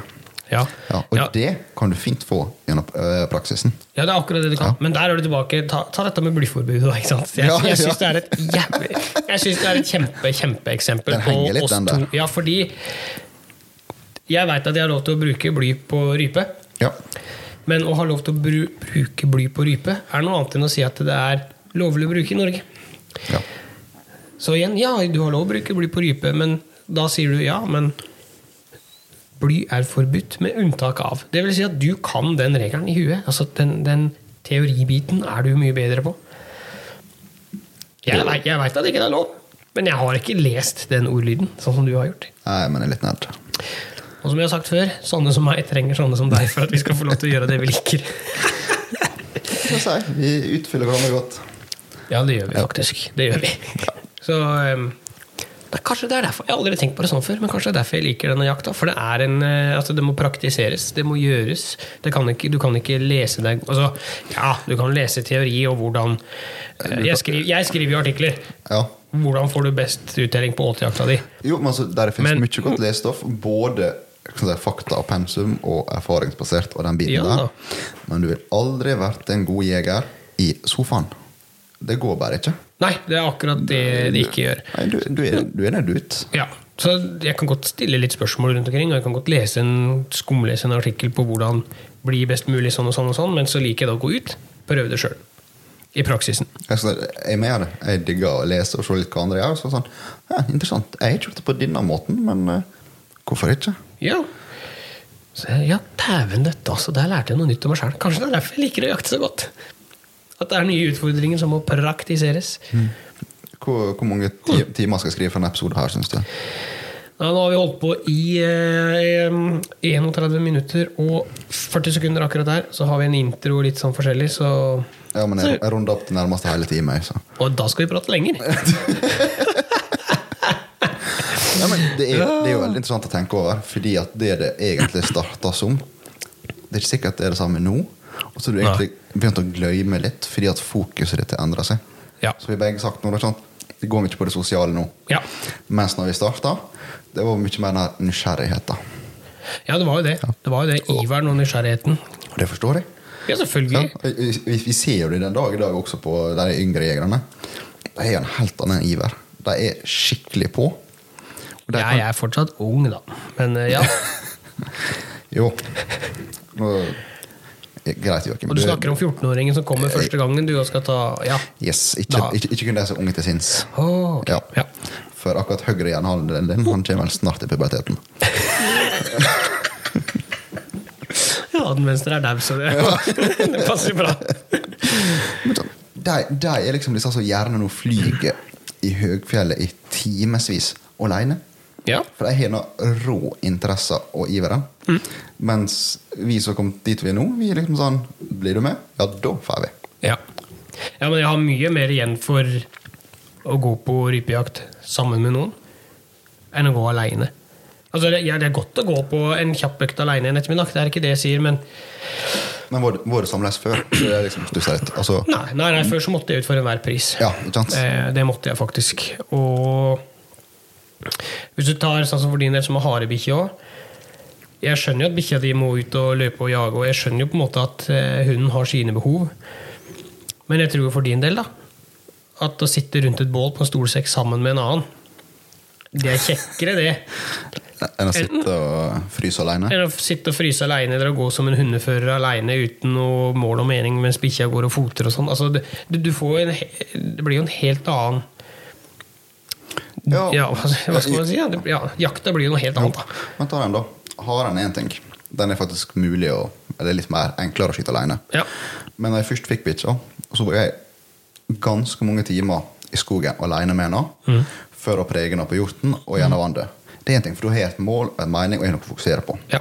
Ja. Ja, og Ja. det kan du fint få gjennom øh, praksisen. Ja, det er akkurat det du kan. Men der er du tilbake. Ta, ta dette med blyforbudet. da, ikke sant? Jeg, Ja, jeg syns ja. det er et jævlig Jeg synes det er et kjempe, kjempeeksempel Den henger litt, den der. Ja, fordi jeg veit at jeg har lov til å bruke bly på rype. Ja. Men å ha lov til å bru, bruke bly på rype er noe annet enn å si at det er lovlig å bruke i Norge. ja. Så igjen, ja, du har lov å bruke bly på rype, men da sier du ja, men bly er forbudt med unntak av. Det vil si at du kan den regelen i huet. Altså den, den teoribiten er du mye bedre på. Jeg, jeg veit at ikke er lov, men jeg har ikke lest den ordlyden, sånn som du har gjort. Nei, men jeg er litt nerd. Og som jeg har sagt før, sånne som meg trenger sånne som deg for at vi skal få lov til å gjøre det vi liker. Vi utfyller hverandre godt. Ja, det gjør vi faktisk. Det gjør vi. Så um, det er Kanskje det er derfor. Jeg har aldri tenkt på det sånn før, men kanskje det er derfor jeg liker denne jakta. For det er en, eh, altså det må praktiseres, det må gjøres. Det kan ikke, du kan ikke lese deg altså, Ja, du kan lese teori og hvordan eh, Jeg skriver, jeg skriver jo artikler. Ja. Hvordan får du best uttelling på åtejakta di? Jo, men altså, Der Men- mye godt lesestoff. Både fakta og pensum og erfaringsbasert. og den biten Ja. der. Men du vil aldri vært en god jeger i sofaen. Det går bare ikke. Nei, det er akkurat det de ikke gjør. Nei, du, du, er, du er nødt ut. Ja, så Jeg kan godt stille litt spørsmål rundt omkring, og jeg kan godt lese en, skumlese en artikkel på hvordan bli best mulig sånn og sånn, og sånn, men så liker jeg da å gå ut prøve det sjøl. I praksisen. Jeg, jeg er med det. Jeg digger å lese og se litt hva andre gjør. Så sånn, ja, interessant. Jeg har ikke gjort det på denne måten, men uh, hvorfor ikke? Ja. Så, ja, dæven døtte, altså. Der lærte jeg noe nytt om meg sjøl. Kanskje det er derfor jeg liker å jakte så godt. At det er nye utfordringer som må praktiseres. Hvor, hvor mange timer skal jeg skrive for en episode her, syns du? Ja, nå har vi holdt på i eh, 31 minutter og 40 sekunder akkurat der. Så har vi en intro litt sånn forskjellig, så Ja, men jeg, jeg runder opp til nærmeste hele time. Så. Og da skal vi prate lenger. Ja, men det, er, det er jo veldig interessant å tenke over, fordi at det det egentlig starta som Det er ikke sikkert det er det samme nå. Og så har du egentlig begynt å glemme litt fordi at fokuset ditt endrer seg. Ja. Så vi har begge sagt noe, er? Det går mye på det sosiale nå. Ja. Mens når vi starta, det var mye mer den nysgjerrigheten. Ja, det var jo det. Det var jo det. Iveren og nysgjerrigheten. Og det forstår jeg. Ja, Ja, selvfølgelig. vi, vi- vi ser jo det den dag i dag også på de yngre jegerne. De har en helt annen iver. De er skikkelig på. Og kan... Jeg er fortsatt ung, da. Men eh, ja. Jo. Nå, greit, Joakim. Og du snakker om 14-åringen som kommer første gangen du skal ta Ja. Yes, ikke, ikke, ikke kun de som er unge til sinns. Oh, okay. Ja. ja. For akkurat høyre hjernehalvdelen din han kommer vel snart i puberteten. Ja, den venstre er dau, så det, det passer bra. Men sånn, De, de er liksom disse som gjerne nå flyger i høgfjellet i timevis alene. Ja. For de har noe rå interesser og iveren. Mm. Mens vi som har kommet dit vi er nå, vi er liksom sånn Blir du med? Ja, da får vi. Ja. ja, men jeg har mye mer igjen for å gå på rypejakt sammen med noen enn å gå aleine. Altså, det, ja, det er godt å gå på en kjapp økt aleine en ettermiddag, det er ikke det jeg sier, men Men var det, var det samles før? Det liksom. Altså, nei, nei, nei, før så måtte jeg ut for enhver pris. ja? Eh, det måtte jeg faktisk. Og hvis du tar sånn som for din del som har harebikkje òg Jeg skjønner jo at bikkja di må ut og løpe og jage, og jeg skjønner jo på en måte at eh, hunden har sine behov. Men jeg tror for din del, da, at å sitte rundt et bål på en stolsekk sammen med en annen, det er kjekkere, det, Enn å sitte og fryse alene? enn å sitte og fryse aleine eller å gå som en hundefører aleine uten noe mål og mening mens bikkja går og foter og sånn. Altså, det, du, du får en, det blir jo en helt annen Ja. Ja, hva skal man si? Ja, jakta blir jo noe helt annet. da. Men ta den, da. Haren er én ting. Den er faktisk mulig å Eller litt mer enklere å skyte alene. Ja. Men da jeg først fikk bikkja, så var jeg ganske mange timer i skogen alene med henne Mm. for å prege henne på hjorten og gjennom vannet. Det er en ting, for du har et mål en mening og er noe å fokusere på. Ja.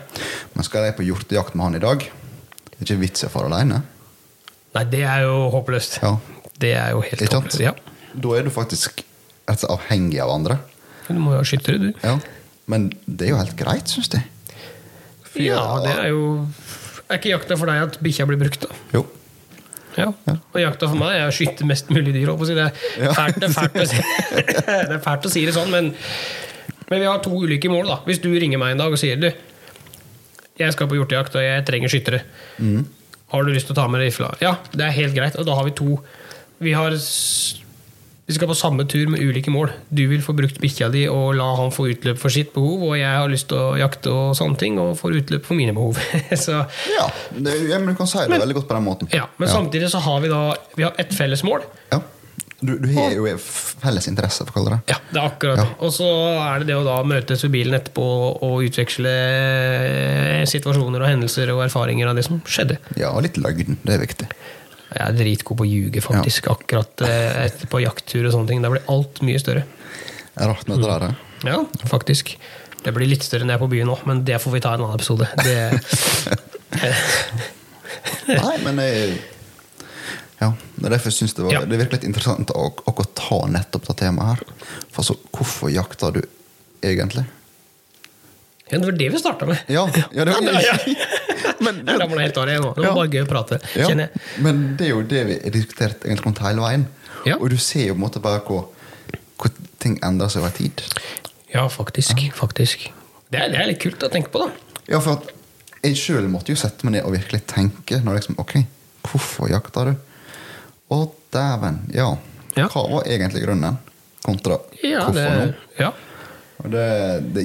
Men skal jeg på hjortejakt med han i dag, det er ikke vits i å fare alene. Nei, det er jo håpløst. Ja. Det er jo helt håpløst. Ja. Da er du faktisk slett avhengig av andre. Du må jo ha skyttere, du. Ja. Men det er jo helt greit, syns. Fordi Ja, det er jo Er ikke jakta for deg at bikkja blir brukt, da? Jo. Ja. Og jakta for meg er å skyte mest mulig dyr. Det, er fælt, det, er fælt å si. det er fælt å si det sånn, men, men vi har to ulike mål. da Hvis du ringer meg en dag og sier du jeg skal på hjortejakt og jeg trenger skyttere. Har du lyst til å ta med rifla? Ja, det er helt greit. Og da har vi to. Vi, har, vi skal på samme tur med ulike mål. Du vil få brukt bikkja di og la han få utløp for sitt behov, og jeg har lyst til å jakte og sånne ting, og får utløp for mine behov. så Ja, det, ja, men du kan si det veldig godt på den måten. ja, Men samtidig så har vi da Vi har ett felles mål. Ja. Du, du har jo felles interesse, for å kalle det Ja, det er akkurat det. Og så er det det å da møtes ved bilen etterpå og utveksle situasjoner og hendelser og erfaringer av det som skjedde. Ja, og litt løgn. Det er viktig. Jeg er dritgod på å ljuge, faktisk. Akkurat eh, etter på jakttur og sånne ting. Da blir alt mye større. Det er rart med det der. Ja, faktisk. Det blir litt større enn jeg er på byen nå, men det får vi ta i en annen episode. Det, Nei, men jeg Ja, det er derfor jeg synes det, var, Ja. det virker litt interessant å, å ta nettopp det temaet her. For så, hvorfor jakter du egentlig? Ja, det var det vi starta med. Ja, ja, det var Ja, ja. Men, helt av det nå. Det var bare gøy å prate, kjenner jeg. men det er jo det vi har diskutert egentlig hele veien. Og du ser jo på en måte bare hvor, hvor ting endrer seg over tid. Ja, faktisk. faktisk. Det er, det er litt kult å tenke på, da. Ja, for at jeg sjøl måtte jo sette meg ned og virkelig tenke. Når liksom, ok, Hvorfor jakter du? Å, dæven. Ja. Ja. Hva var egentlig grunnen? Kontra Ja, hvorfor det, nå? ja. Og det, det,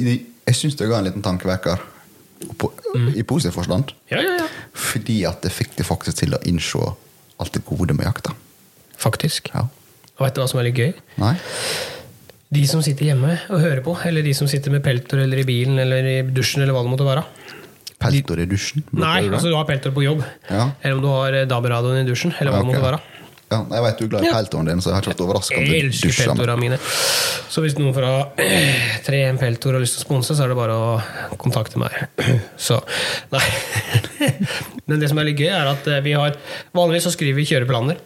jeg syns det ga en liten tankevekker. På, Mm. I positiv forstand. ja, ja, ja. Fordi at det fikk det faktisk til å innse alt det gode med jakta. Faktisk. Ja. Og vet du hva som er litt gøy? Nei? De som sitter hjemme og hører på, eller de som sitter med peltor eller i bilen eller i dusjen, eller hva det måtte være. Peltor i dusjen? Nei, altså du har peltor på jobb. Ja. Eller om du har eh, DAB-radioen i dusjen, eller hva Ja, det måtte være. Ja, jeg vet du er glad i Ja. peltoren din, så jeg har ikke vært overraska om du elsker dusjer med mine. Så hvis noen fra 3M Peltor har lyst til å sponse, så er det bare å kontakte meg. Så, nei. Men det som er litt gøy, er at eh, vi har Vanligvis så skriver vi kjøreplaner.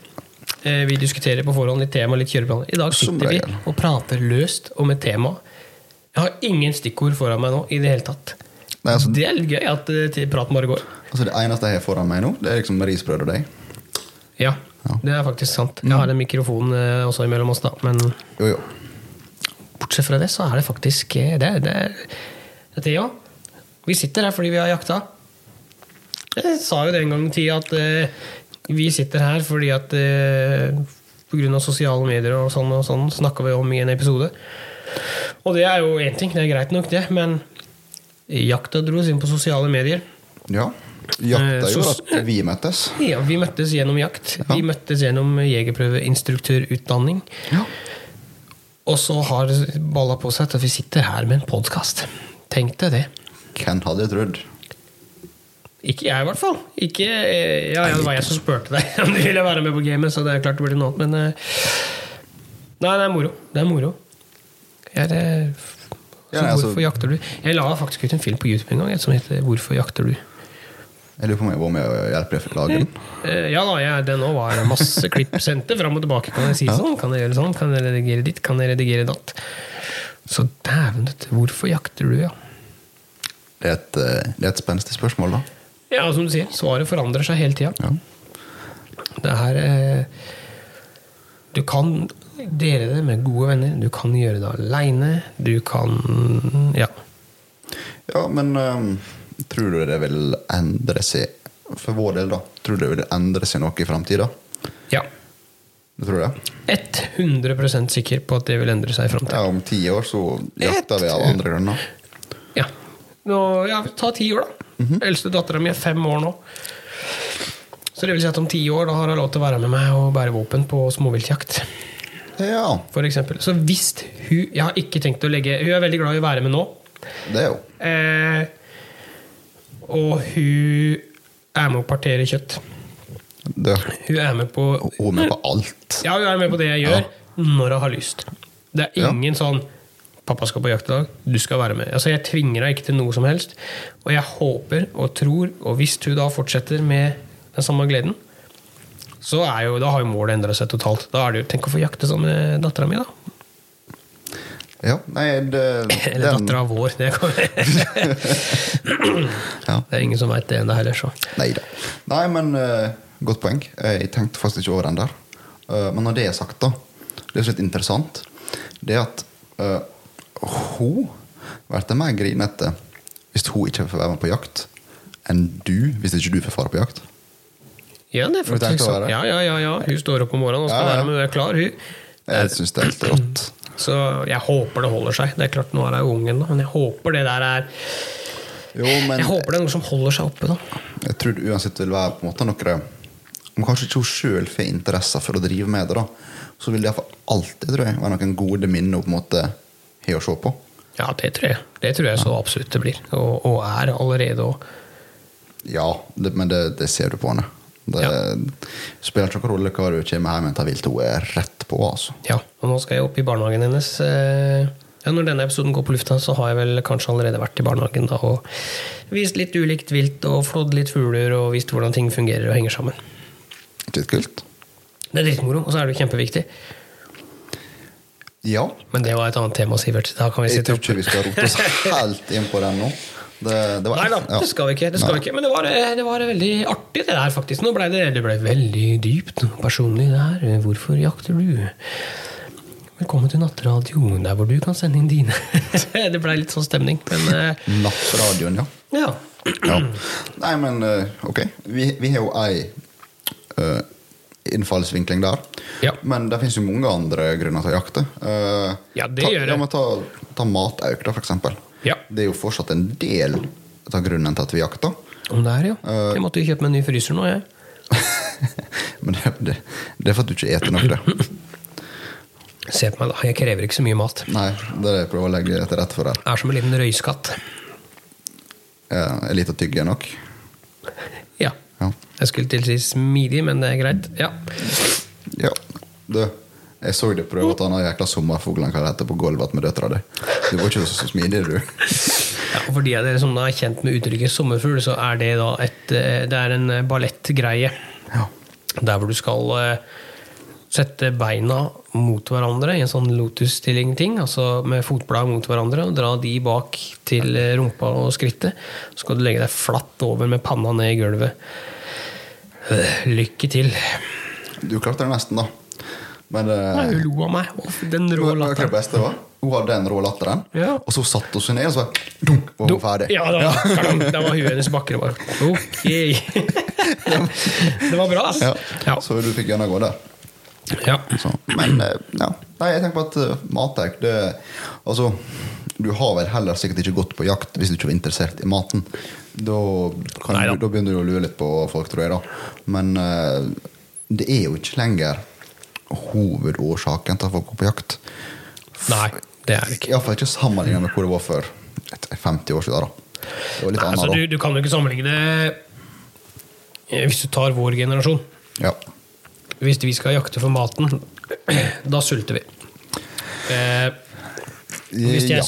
Eh, Vi diskuterer på forhånd litt tema, litt kjøreplaner. I dag sitter vi og prater løst om et tema. Jeg har ingen stikkord foran meg nå i det hele tatt. Nei, altså- Det er litt gøy at eh, praten bare går. Altså, det eneste jeg har foran meg nå, det er liksom risbrød og deg. Ja, det er faktisk sant. Jeg har en mikrofon eh, også imellom oss, da. Men Jo, jo. bortsett fra det, så er det faktisk eh, Det, det, det ja. Vi sitter her fordi vi har jakta. Jeg sa jo det en gang i tida at uh, vi sitter her fordi at uh, av sosiale medier og sånn og sånn snakka vi om i en episode. Og det er jo én ting, det er greit nok, det, men jakta dro oss inn på sosiale medier. Ja. Jakta Eh, gjorde så- at vi møttes. Ja, Vi møttes gjennom jakt. Vi møttes gjennom jegerprøveinstruktørutdanning. Ja. Og så har balla på seg at vi sitter her med en podkast. Tenk deg det. Hvem hadde trodd? Ikke jeg, i hvert fall. Ikke, eh, ja, ja, det var jeg som spurte deg om du ville være med på gamet, så det er klart det blir noe men eh, Nei, det er moro. Det er moro. Jeg, er, så ja, altså- hvorfor jakter du? Jeg la faktisk ut en film på YouTube en gang som heter 'Hvorfor jakter du'? Jeg lurer på om jeg var med å hjelpe deg å lage den. Eh, Ja da, jeg, den òg var masse klipp sendte fram og tilbake. Kan jeg si sånn? Kan jeg gjøre sånn? Kan jeg redigere ditt? Kan jeg redigere datt? Så dæven, hvorfor jakter du, ja? Det er et, eh, det er et spenstig spørsmål, da. Ja, som du sier, svaret forandrer seg hele tida. Ja. Det er eh, Du kan dele det med gode venner, du kan gjøre det aleine, du kan Ja. Ja, men ehm, tror du det vil endre seg For vår del, da. Tror du det vil endre seg noe i framtida? ja. Du tror det? 100% sikker på at det vil endre seg i framtida. Ja, Om ti år så jakter vi av andre grunner. Ja. Nå, ja, ta ti år, da. Eldste dattera mi er fem år nå. Så det vil si at om ti år da har hun lov til å være med meg og bære våpen på småviltjakt. Ja, For eksempel. Så hvis hun Jeg har ikke tenkt å legge Hun er veldig glad i å være med nå. det er jo. Eh, og hun er med å partere kjøtt. Det, Hun er med på hun er med på alt. Ja, hun er med på det jeg gjør, når hun har lyst. Det er Ja. ingen sånn 'Pappa skal på jakt i dag, du skal være med'. Altså, Jeg tvinger henne ikke til noe som helst. Og jeg håper og tror, og hvis hun da fortsetter med den samme gleden, så er jo, da har jo målet endra seg totalt. Da er det jo, Tenk å få jakte sammen med dattera mi, da. Ja, nei, det, Eller dattera vår. Det. Ja. det er ingen som veit det ennå heller, så. Nei da. Nei, men uh, godt poeng. Jeg tenkte faktisk ikke over den der. Uh, men når det er sagt, da Det er så litt interessant. Det er at uh, hun blir mer grinete hvis hun ikke får være med på jakt, enn du hvis ikke du får fare på jakt. Ja, det er faktisk sånn. Ja, ja, ja, ja. Hun står opp om morgenen og skal Ja, ja. være med, hun er klar, hun. Jeg syns det er helt rått. Så jeg håper det holder seg. Det er klart, nå er jeg ungen, da, men jeg håper det der er Jo, men Jeg håper det er noe som holder seg oppe, da. jeg tror det uansett vil være på en måte noe Om kanskje ikke hun sjøl får interesse for å drive med det, da, så vil det iallfall alltid tror jeg, være noen gode minner hun på en måte har å se på. Ja, det tror jeg. Det tror jeg så absolutt det blir. Og, og er allerede òg. Ja, det, men det, det ser du på henne. Det Ja. spiller ikke noen rolle hva du kommer hjem med til vilt. Hun er rett på, altså. Ja, og nå skal jeg opp i barnehagen hennes. eh, Ja, når denne episoden går på lufta, så har jeg vel kanskje allerede vært i barnehagen da, og vist litt ulikt vilt og flådd litt fugler og vist hvordan ting fungerer og henger sammen. Dritkult. Det er dritmoro, og så er det kjempeviktig. Ja. Men det var et annet tema, Sivert. Da kan vi Jeg tror ikke vi skal rote oss helt inn på den nå. Det, det var, Nei da, ja. det skal vi ikke. Det, skal vi ikke. Men det var, det var veldig artig, det der, faktisk. Nå ble det, det ble veldig dypt personlig, det her. Hvorfor jakter du? Velkommen til nattradio, der hvor du kan sende inn dine. det ble litt sånn stemning, men eh, Nattradioen, ja. ja. ja. Nei, men eh, ok. Vi, vi har jo ei eh, innfallsvinkling der. Ja. Men det finnes jo mange andre grunner til å jakte. Eh, Ja, det ta, gjør det. Ja, men ta, ta matauk, da, for eksempel. Ja. Det er jo fortsatt en del av grunnen til at vi jakter. Om det er, ja. Eh. Jeg måtte jo kjøpe meg en ny fryser nå, jeg. Men det, det, det er for at du ikke eter nok, det. Se på meg, da. Jeg krever ikke så mye mat. Nei, det er det jeg prøver å legge til rette for her. Jeg er som en liten røyskatt. Jeg er litt å tygge nok. Ja. Ja. Jeg skulle til å si smidig, men det er greit. Ja. Ja, du, jeg så deg prøve at han har jækla sommerfuglen det heter på gulvet med døtra di. Du var ikke så, så smidig, du. Ja, og for de av dere som er kjent med uttrykket sommerfugl, så er det da et, eh, det er en eh, ballettgreie. Ja. Der hvor du skal eh, sette beina mot hverandre i en sånn lotus-stilling-ting, altså med fotblad mot hverandre, og dra de bak til rumpa og skrittet. Så skal du legge deg flatt over med panna ned i gulvet. Lykke til. Du klarte det nesten, da. Men eh, Nei, Hun lo av meg. Å, Den rå det latteren. beste var? Hun hadde den rå latteren, Ja. og så satte hun seg ned, og så bare dunk, var hun ferdig. Ja, da, da var huet hennes bakre bare Ok. Det var bra, ass. Ja. Ja. Så du fikk gjennomgå der. ja. Så, men eh, ja. Nei, jeg tenker på at uh, det, Altså, du har vel heller sikkert ikke gått på jakt hvis du ikke var interessert i maten. Da, kan, da begynner du å lure litt på folk, tror jeg. da Men eh, det er jo ikke lenger hovedårsaken til at folk går på jakt. Nei, det er det ikke. Iallfall ikke sammenlignet med hvor det var for et- 50 år siden. da Det var litt Nei, altså, du, du kan jo ikke sammenligne eh, Hvis du tar vår generasjon. Ja. Hvis vi skal jakte for maten, da sulter vi. Eh, hvis, jeg,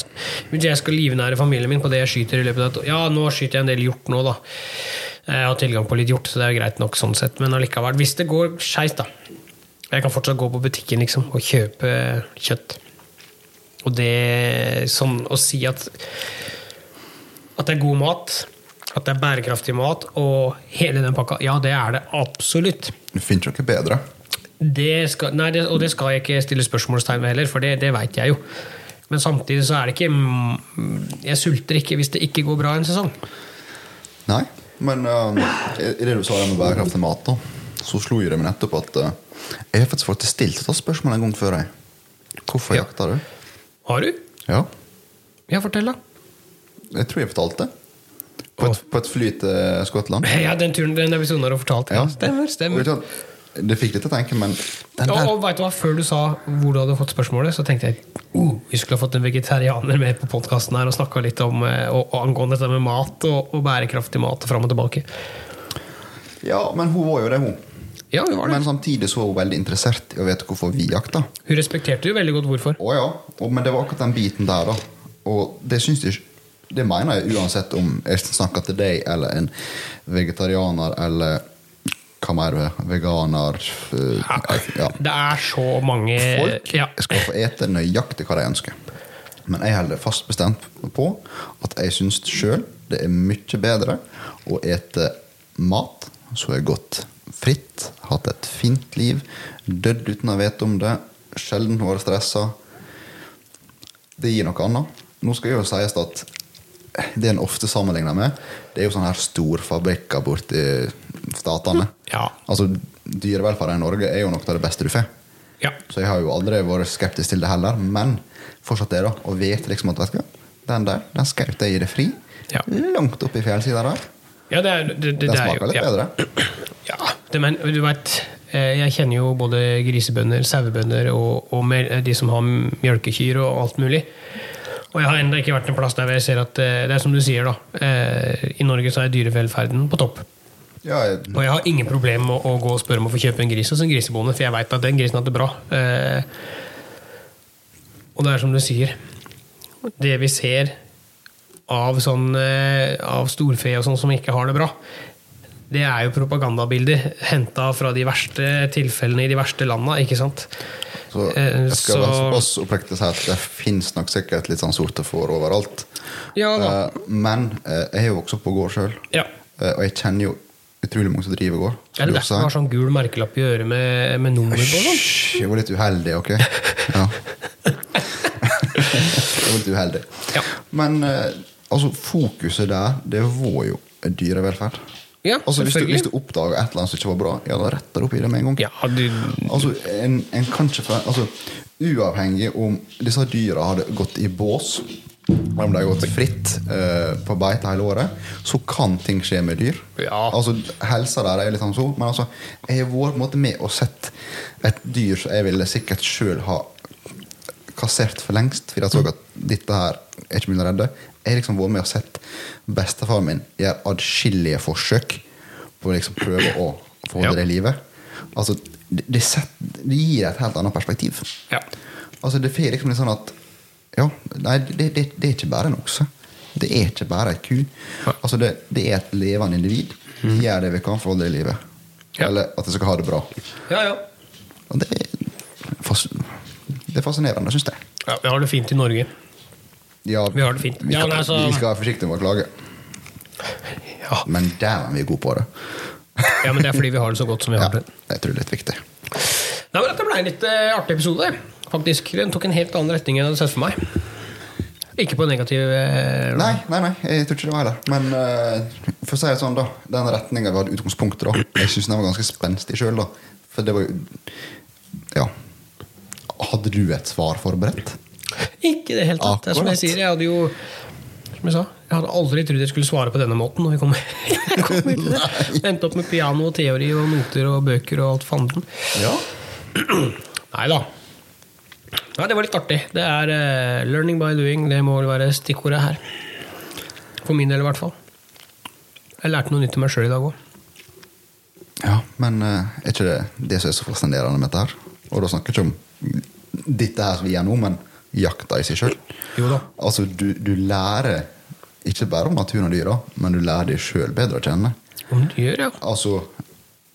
hvis jeg skal livnære familien min på det jeg skyter i løpet av et år Ja, nå skyter jeg en del hjort nå, da. Jeg har tilgang på litt hjort, så det er greit nok sånn sett. Men allikevel, hvis det går skeis, da. Jeg kan fortsatt gå på butikken liksom, og kjøpe kjøtt. Og det sånn å si at At det er god mat, at det er bærekraftig mat, og hele den pakka Ja, det er det absolutt. Du finner jo ikke bedre. Det skal, nei, det, og det skal jeg ikke stille spørsmålstegn ved heller, for det, det veit jeg jo. Men samtidig så er det ikke mm, Jeg sulter ikke hvis det ikke går bra en sesong. Nei, men uh, i det du sa om bærekraftig mat, da, så slo jo det meg nettopp at uh, jeg har faktisk fått stilt dette spørsmålet en gang før. Jeg. Hvorfor Ja. jakter du? Har du? Ja, Ja, fortell, da. jeg tror jeg fortalte. På et, på et fly til Skottland. Ja, den turen, den episoden har du fortalt. Ja. Stemmer, stemmer. Det fikk litt å tenke, men den Og, der og vet du hva, Før du sa hvor du hadde fått spørsmålet, så tenkte jeg uh, vi skulle ha fått en vegetarianer med på podkasten her og snakka litt om eh, og, og angående dette med mat og, og bærekraftig mat og fram og tilbake. Ja, men hun var jo det, hun. Ja, hun var det. Men samtidig så var hun veldig interessert i å vite hvorfor vi jakta. Hun respekterte jo veldig godt hvorfor. Å ja, og, men det var akkurat den biten der, da. Og det syns jeg Det mener jeg uansett om jeg snakker til deg eller en vegetarianer eller hva mer du er, veganer øh, ja. Det er så mange Folk ja. skal få ete nøyaktig hva de ønsker. Men jeg holder fast bestemt på at jeg syns sjøl det er mye bedre å ete mat som har jeg gått fritt, hatt et fint liv, dødd uten å vite om det, sjelden vært stressa. Det gir noe annet. Nå skal jo sies at det en ofte sammenligner med, det er jo sånne her storfabrikker borti statene. Ja. Altså, Dyrevelferden i Norge er jo noe av det beste du får. Ja. Så jeg har jo aldri vært skeptisk til det heller, men fortsatt det, da. Å vite liksom at vet du den der, den skjøt jeg i det fri. Ja. Langt opp i fjellsida der. Ja, det er, det, det, Den er smaker litt ja. bedre. Ja, det, men du vet, eh, jeg kjenner jo både grisebønder, sauebønder og, og de som har mjølkekyr og alt mulig. Og jeg har ennå ikke vært en plass der jeg ser at eh, det er som du sier, da. eh, I Norge så er dyrevelferden på topp. Ja, jeg, Og jeg har ingen problem med å, å gå og spørre om å få kjøpe en gris hos en grisebonde, for jeg veit at den grisen har det bra. Eh, og det er som du sier, det vi ser av, sånn, eh, av storfe og sånn som ikke har det bra, det er jo propagandabilder henta fra de verste tilfellene i de verste landa, ikke sant? så Eh, jeg skal være så- såpass oppriktig å si at det fins nok sikkert litt sånn sorte får overalt. Ja. Eh, men jeg har jo vokst opp på gård sjøl, Ja. og jeg kjenner jo utrolig mange som driver gård. Er det derfor du har sånn gul merkelapp i øret med, med nummer på? Sånn? Jeg var litt uheldig, ok? Ja. jeg var litt uheldig. Ja. Men altså, fokuset der, det var jo dyrevelferd. Ja, altså, hvis, du, hvis du oppdager et eller annet som ikke var bra, ja, da retter du opp i det med en gang. Ja, du, Altså, en, en kanskje, altså, Uavhengig om disse dyra hadde gått i bås, om de har gått fritt eh, på beite hele året, så kan ting skje med dyr. Ja. Altså, Helsa der er litt sånn så, men altså, jeg har vært på en måte med og sett et dyr som jeg ville sikkert sjøl ha kassert for lengst, fordi jeg så at dette her er ikke mulig å redde. Jeg har liksom vært med og sett bestefaren min gjøre adskillige forsøk på å liksom prøve å få Ja. det i livet. Altså, det, set, det gir et helt annet perspektiv. ja. Altså, det får liksom litt sånn at Ja, nei, det, det, det er ikke bare en okse. Det er ikke bare ei ku. Altså, det, er et levende individ. Vi gjør det vi kan for å holde det i livet. Ja. Eller at det skal ha det bra. ja, ja. Og det er, fas, det er fascinerende, syns jeg. ja. Vi har det fint i Norge. Ja, Vi har det fint. Vi Ja, skal, nei, så- vi skal være forsiktige med å klage. Ja. Men dæven, vi er gode på det. ja, men det er fordi vi har det så godt som vi Ja, har det. jeg tror det er litt viktig. Nei, men Dette ble en litt uh, artig episode. faktisk. Den tok en helt annen retning enn jeg hadde sett for meg. Ikke på negativ uh, Nei, nei, nei, jeg tror ikke det var heller. Men uh, for å si det sånn, da. Den retninga vi hadde utgangspunktet, da. Jeg syns den var ganske spenstig sjøl, da. For det var jo Ja. Hadde du et svar forberedt? Ikke i det hele tatt. Det er som jeg sier, jeg hadde jo som jeg sa, jeg hadde aldri trodd jeg skulle svare på denne måten. Når vi kom, jeg kom ut det. Endte opp med piano og teori og noter og bøker og alt fanden. Ja. Nei da. Nei, det var litt artig. Det er uh, 'learning by doing'. Det må vel være stikkordet her. For min del, i hvert fall. Jeg lærte noe nytt om meg sjøl i dag òg. ja men uh, er ikke det det som er så fascinerende med dette her? Og da snakker jeg ikke om dette her som vi gjør nå, men jakta i seg sjøl. Altså, du, du lærer ikke bare om naturen og dyra, men du lærer deg sjøl bedre å kjenne. Om du gjør, ja. Altså,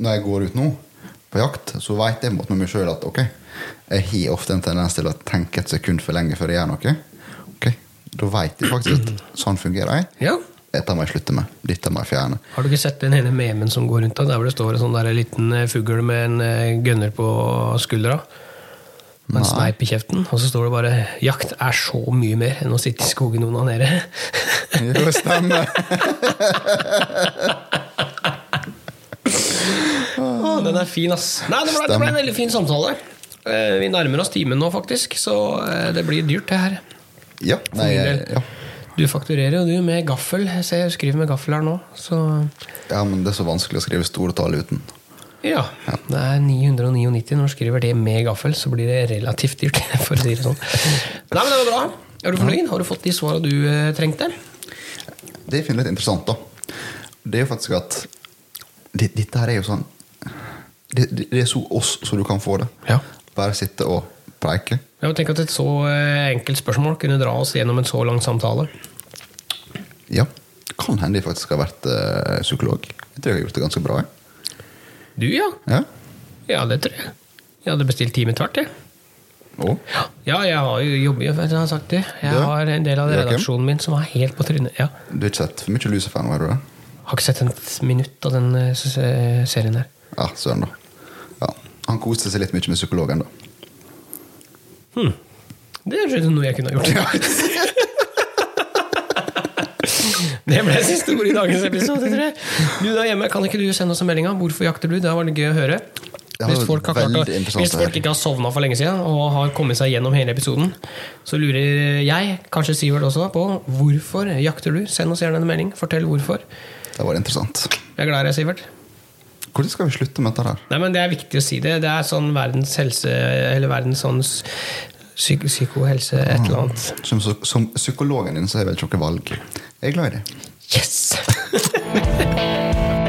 når jeg går ut nå på jakt, så vet jeg mot meg sjøl at ok, jeg har ofte en tendens til å tenke et sekund for lenge før jeg gjør noe. Ok, Da vet jeg faktisk at sånn fungerer jeg. ja. Dette må jeg slutte med. Dette må jeg fjerne. Har du ikke sett den ene memen som går rundt da, der hvor det står en sånn der liten eh, fugl med en gønner gunner på skuldra? Og en sneip i kjeften, og så står det bare 'Jakt er så mye mer enn å sitte i skogen og onanere'. Jo, stemmer. oh, den er fin, ass. Nei, det ble, det ble en veldig fin samtale. Eh, Vi nærmer oss timen nå, faktisk, så eh, det blir dyrt, det her. Ja, nei, ja. Du fakturerer jo du med gaffel. Jeg ser jeg skriver med gaffel her nå, så ja, men det er så vanskelig å skrive store tall uten. Ja. Det er 999 når du skriver det med gaffel, så blir det relativt dyrt. for å si det sånn. Nei, men det var bra. Er du fornøyd? Har du fått de svarene du eh, trengte? Det jeg finner litt interessant, da, det er jo faktisk at det, dette her er jo sånn det, det, det er så oss så du kan få det. Ja. Bare sitte og preike. Jeg tenker at Et så eh, enkelt spørsmål kunne dra oss gjennom en så lang samtale. Ja. Kan hende jeg faktisk har vært eh, psykolog. Jeg tror jeg har gjort det ganske bra. Jeg. Du, ja. Ja. Ja, det tror jeg. Jeg hadde bestilt time tvert, jeg. Oh. Ja, jeg har jo jobber jo, jeg har sagt det. Jeg Du? har en del av redaksjonen min som er helt på trynet. Ja. Du har ikke sett for mye Lucifer nå, har du det? Har ikke sett et minutt av den eh, s- serien der. Ja, søren, da. Ja. Han koste seg litt mye med psykologen, da. Det er noe jeg kunne ha gjort. Det ble siste ord i dagens episode, tror jeg. Du der hjemme, kan ikke du sende oss en melding hvorfor jakter du? Det var det gøy å høre. Hvis folk, har klart hvis folk ikke har sovna for lenge siden og har kommet seg gjennom hele episoden, så lurer jeg, kanskje Sivert også, på hvorfor jakter du? Send oss gjerne en melding. Fortell hvorfor. Det var interessant. Jeg er glad i deg, Sivert. Hvordan skal vi slutte med dette her? Nei, men Det er viktig å si det. Det er sånn verdens helse Eller verdens sånn psyk psykohelse, et eller annet. Som, som psykologen din så har jeg vel ikke noe valg. Er det. Yes!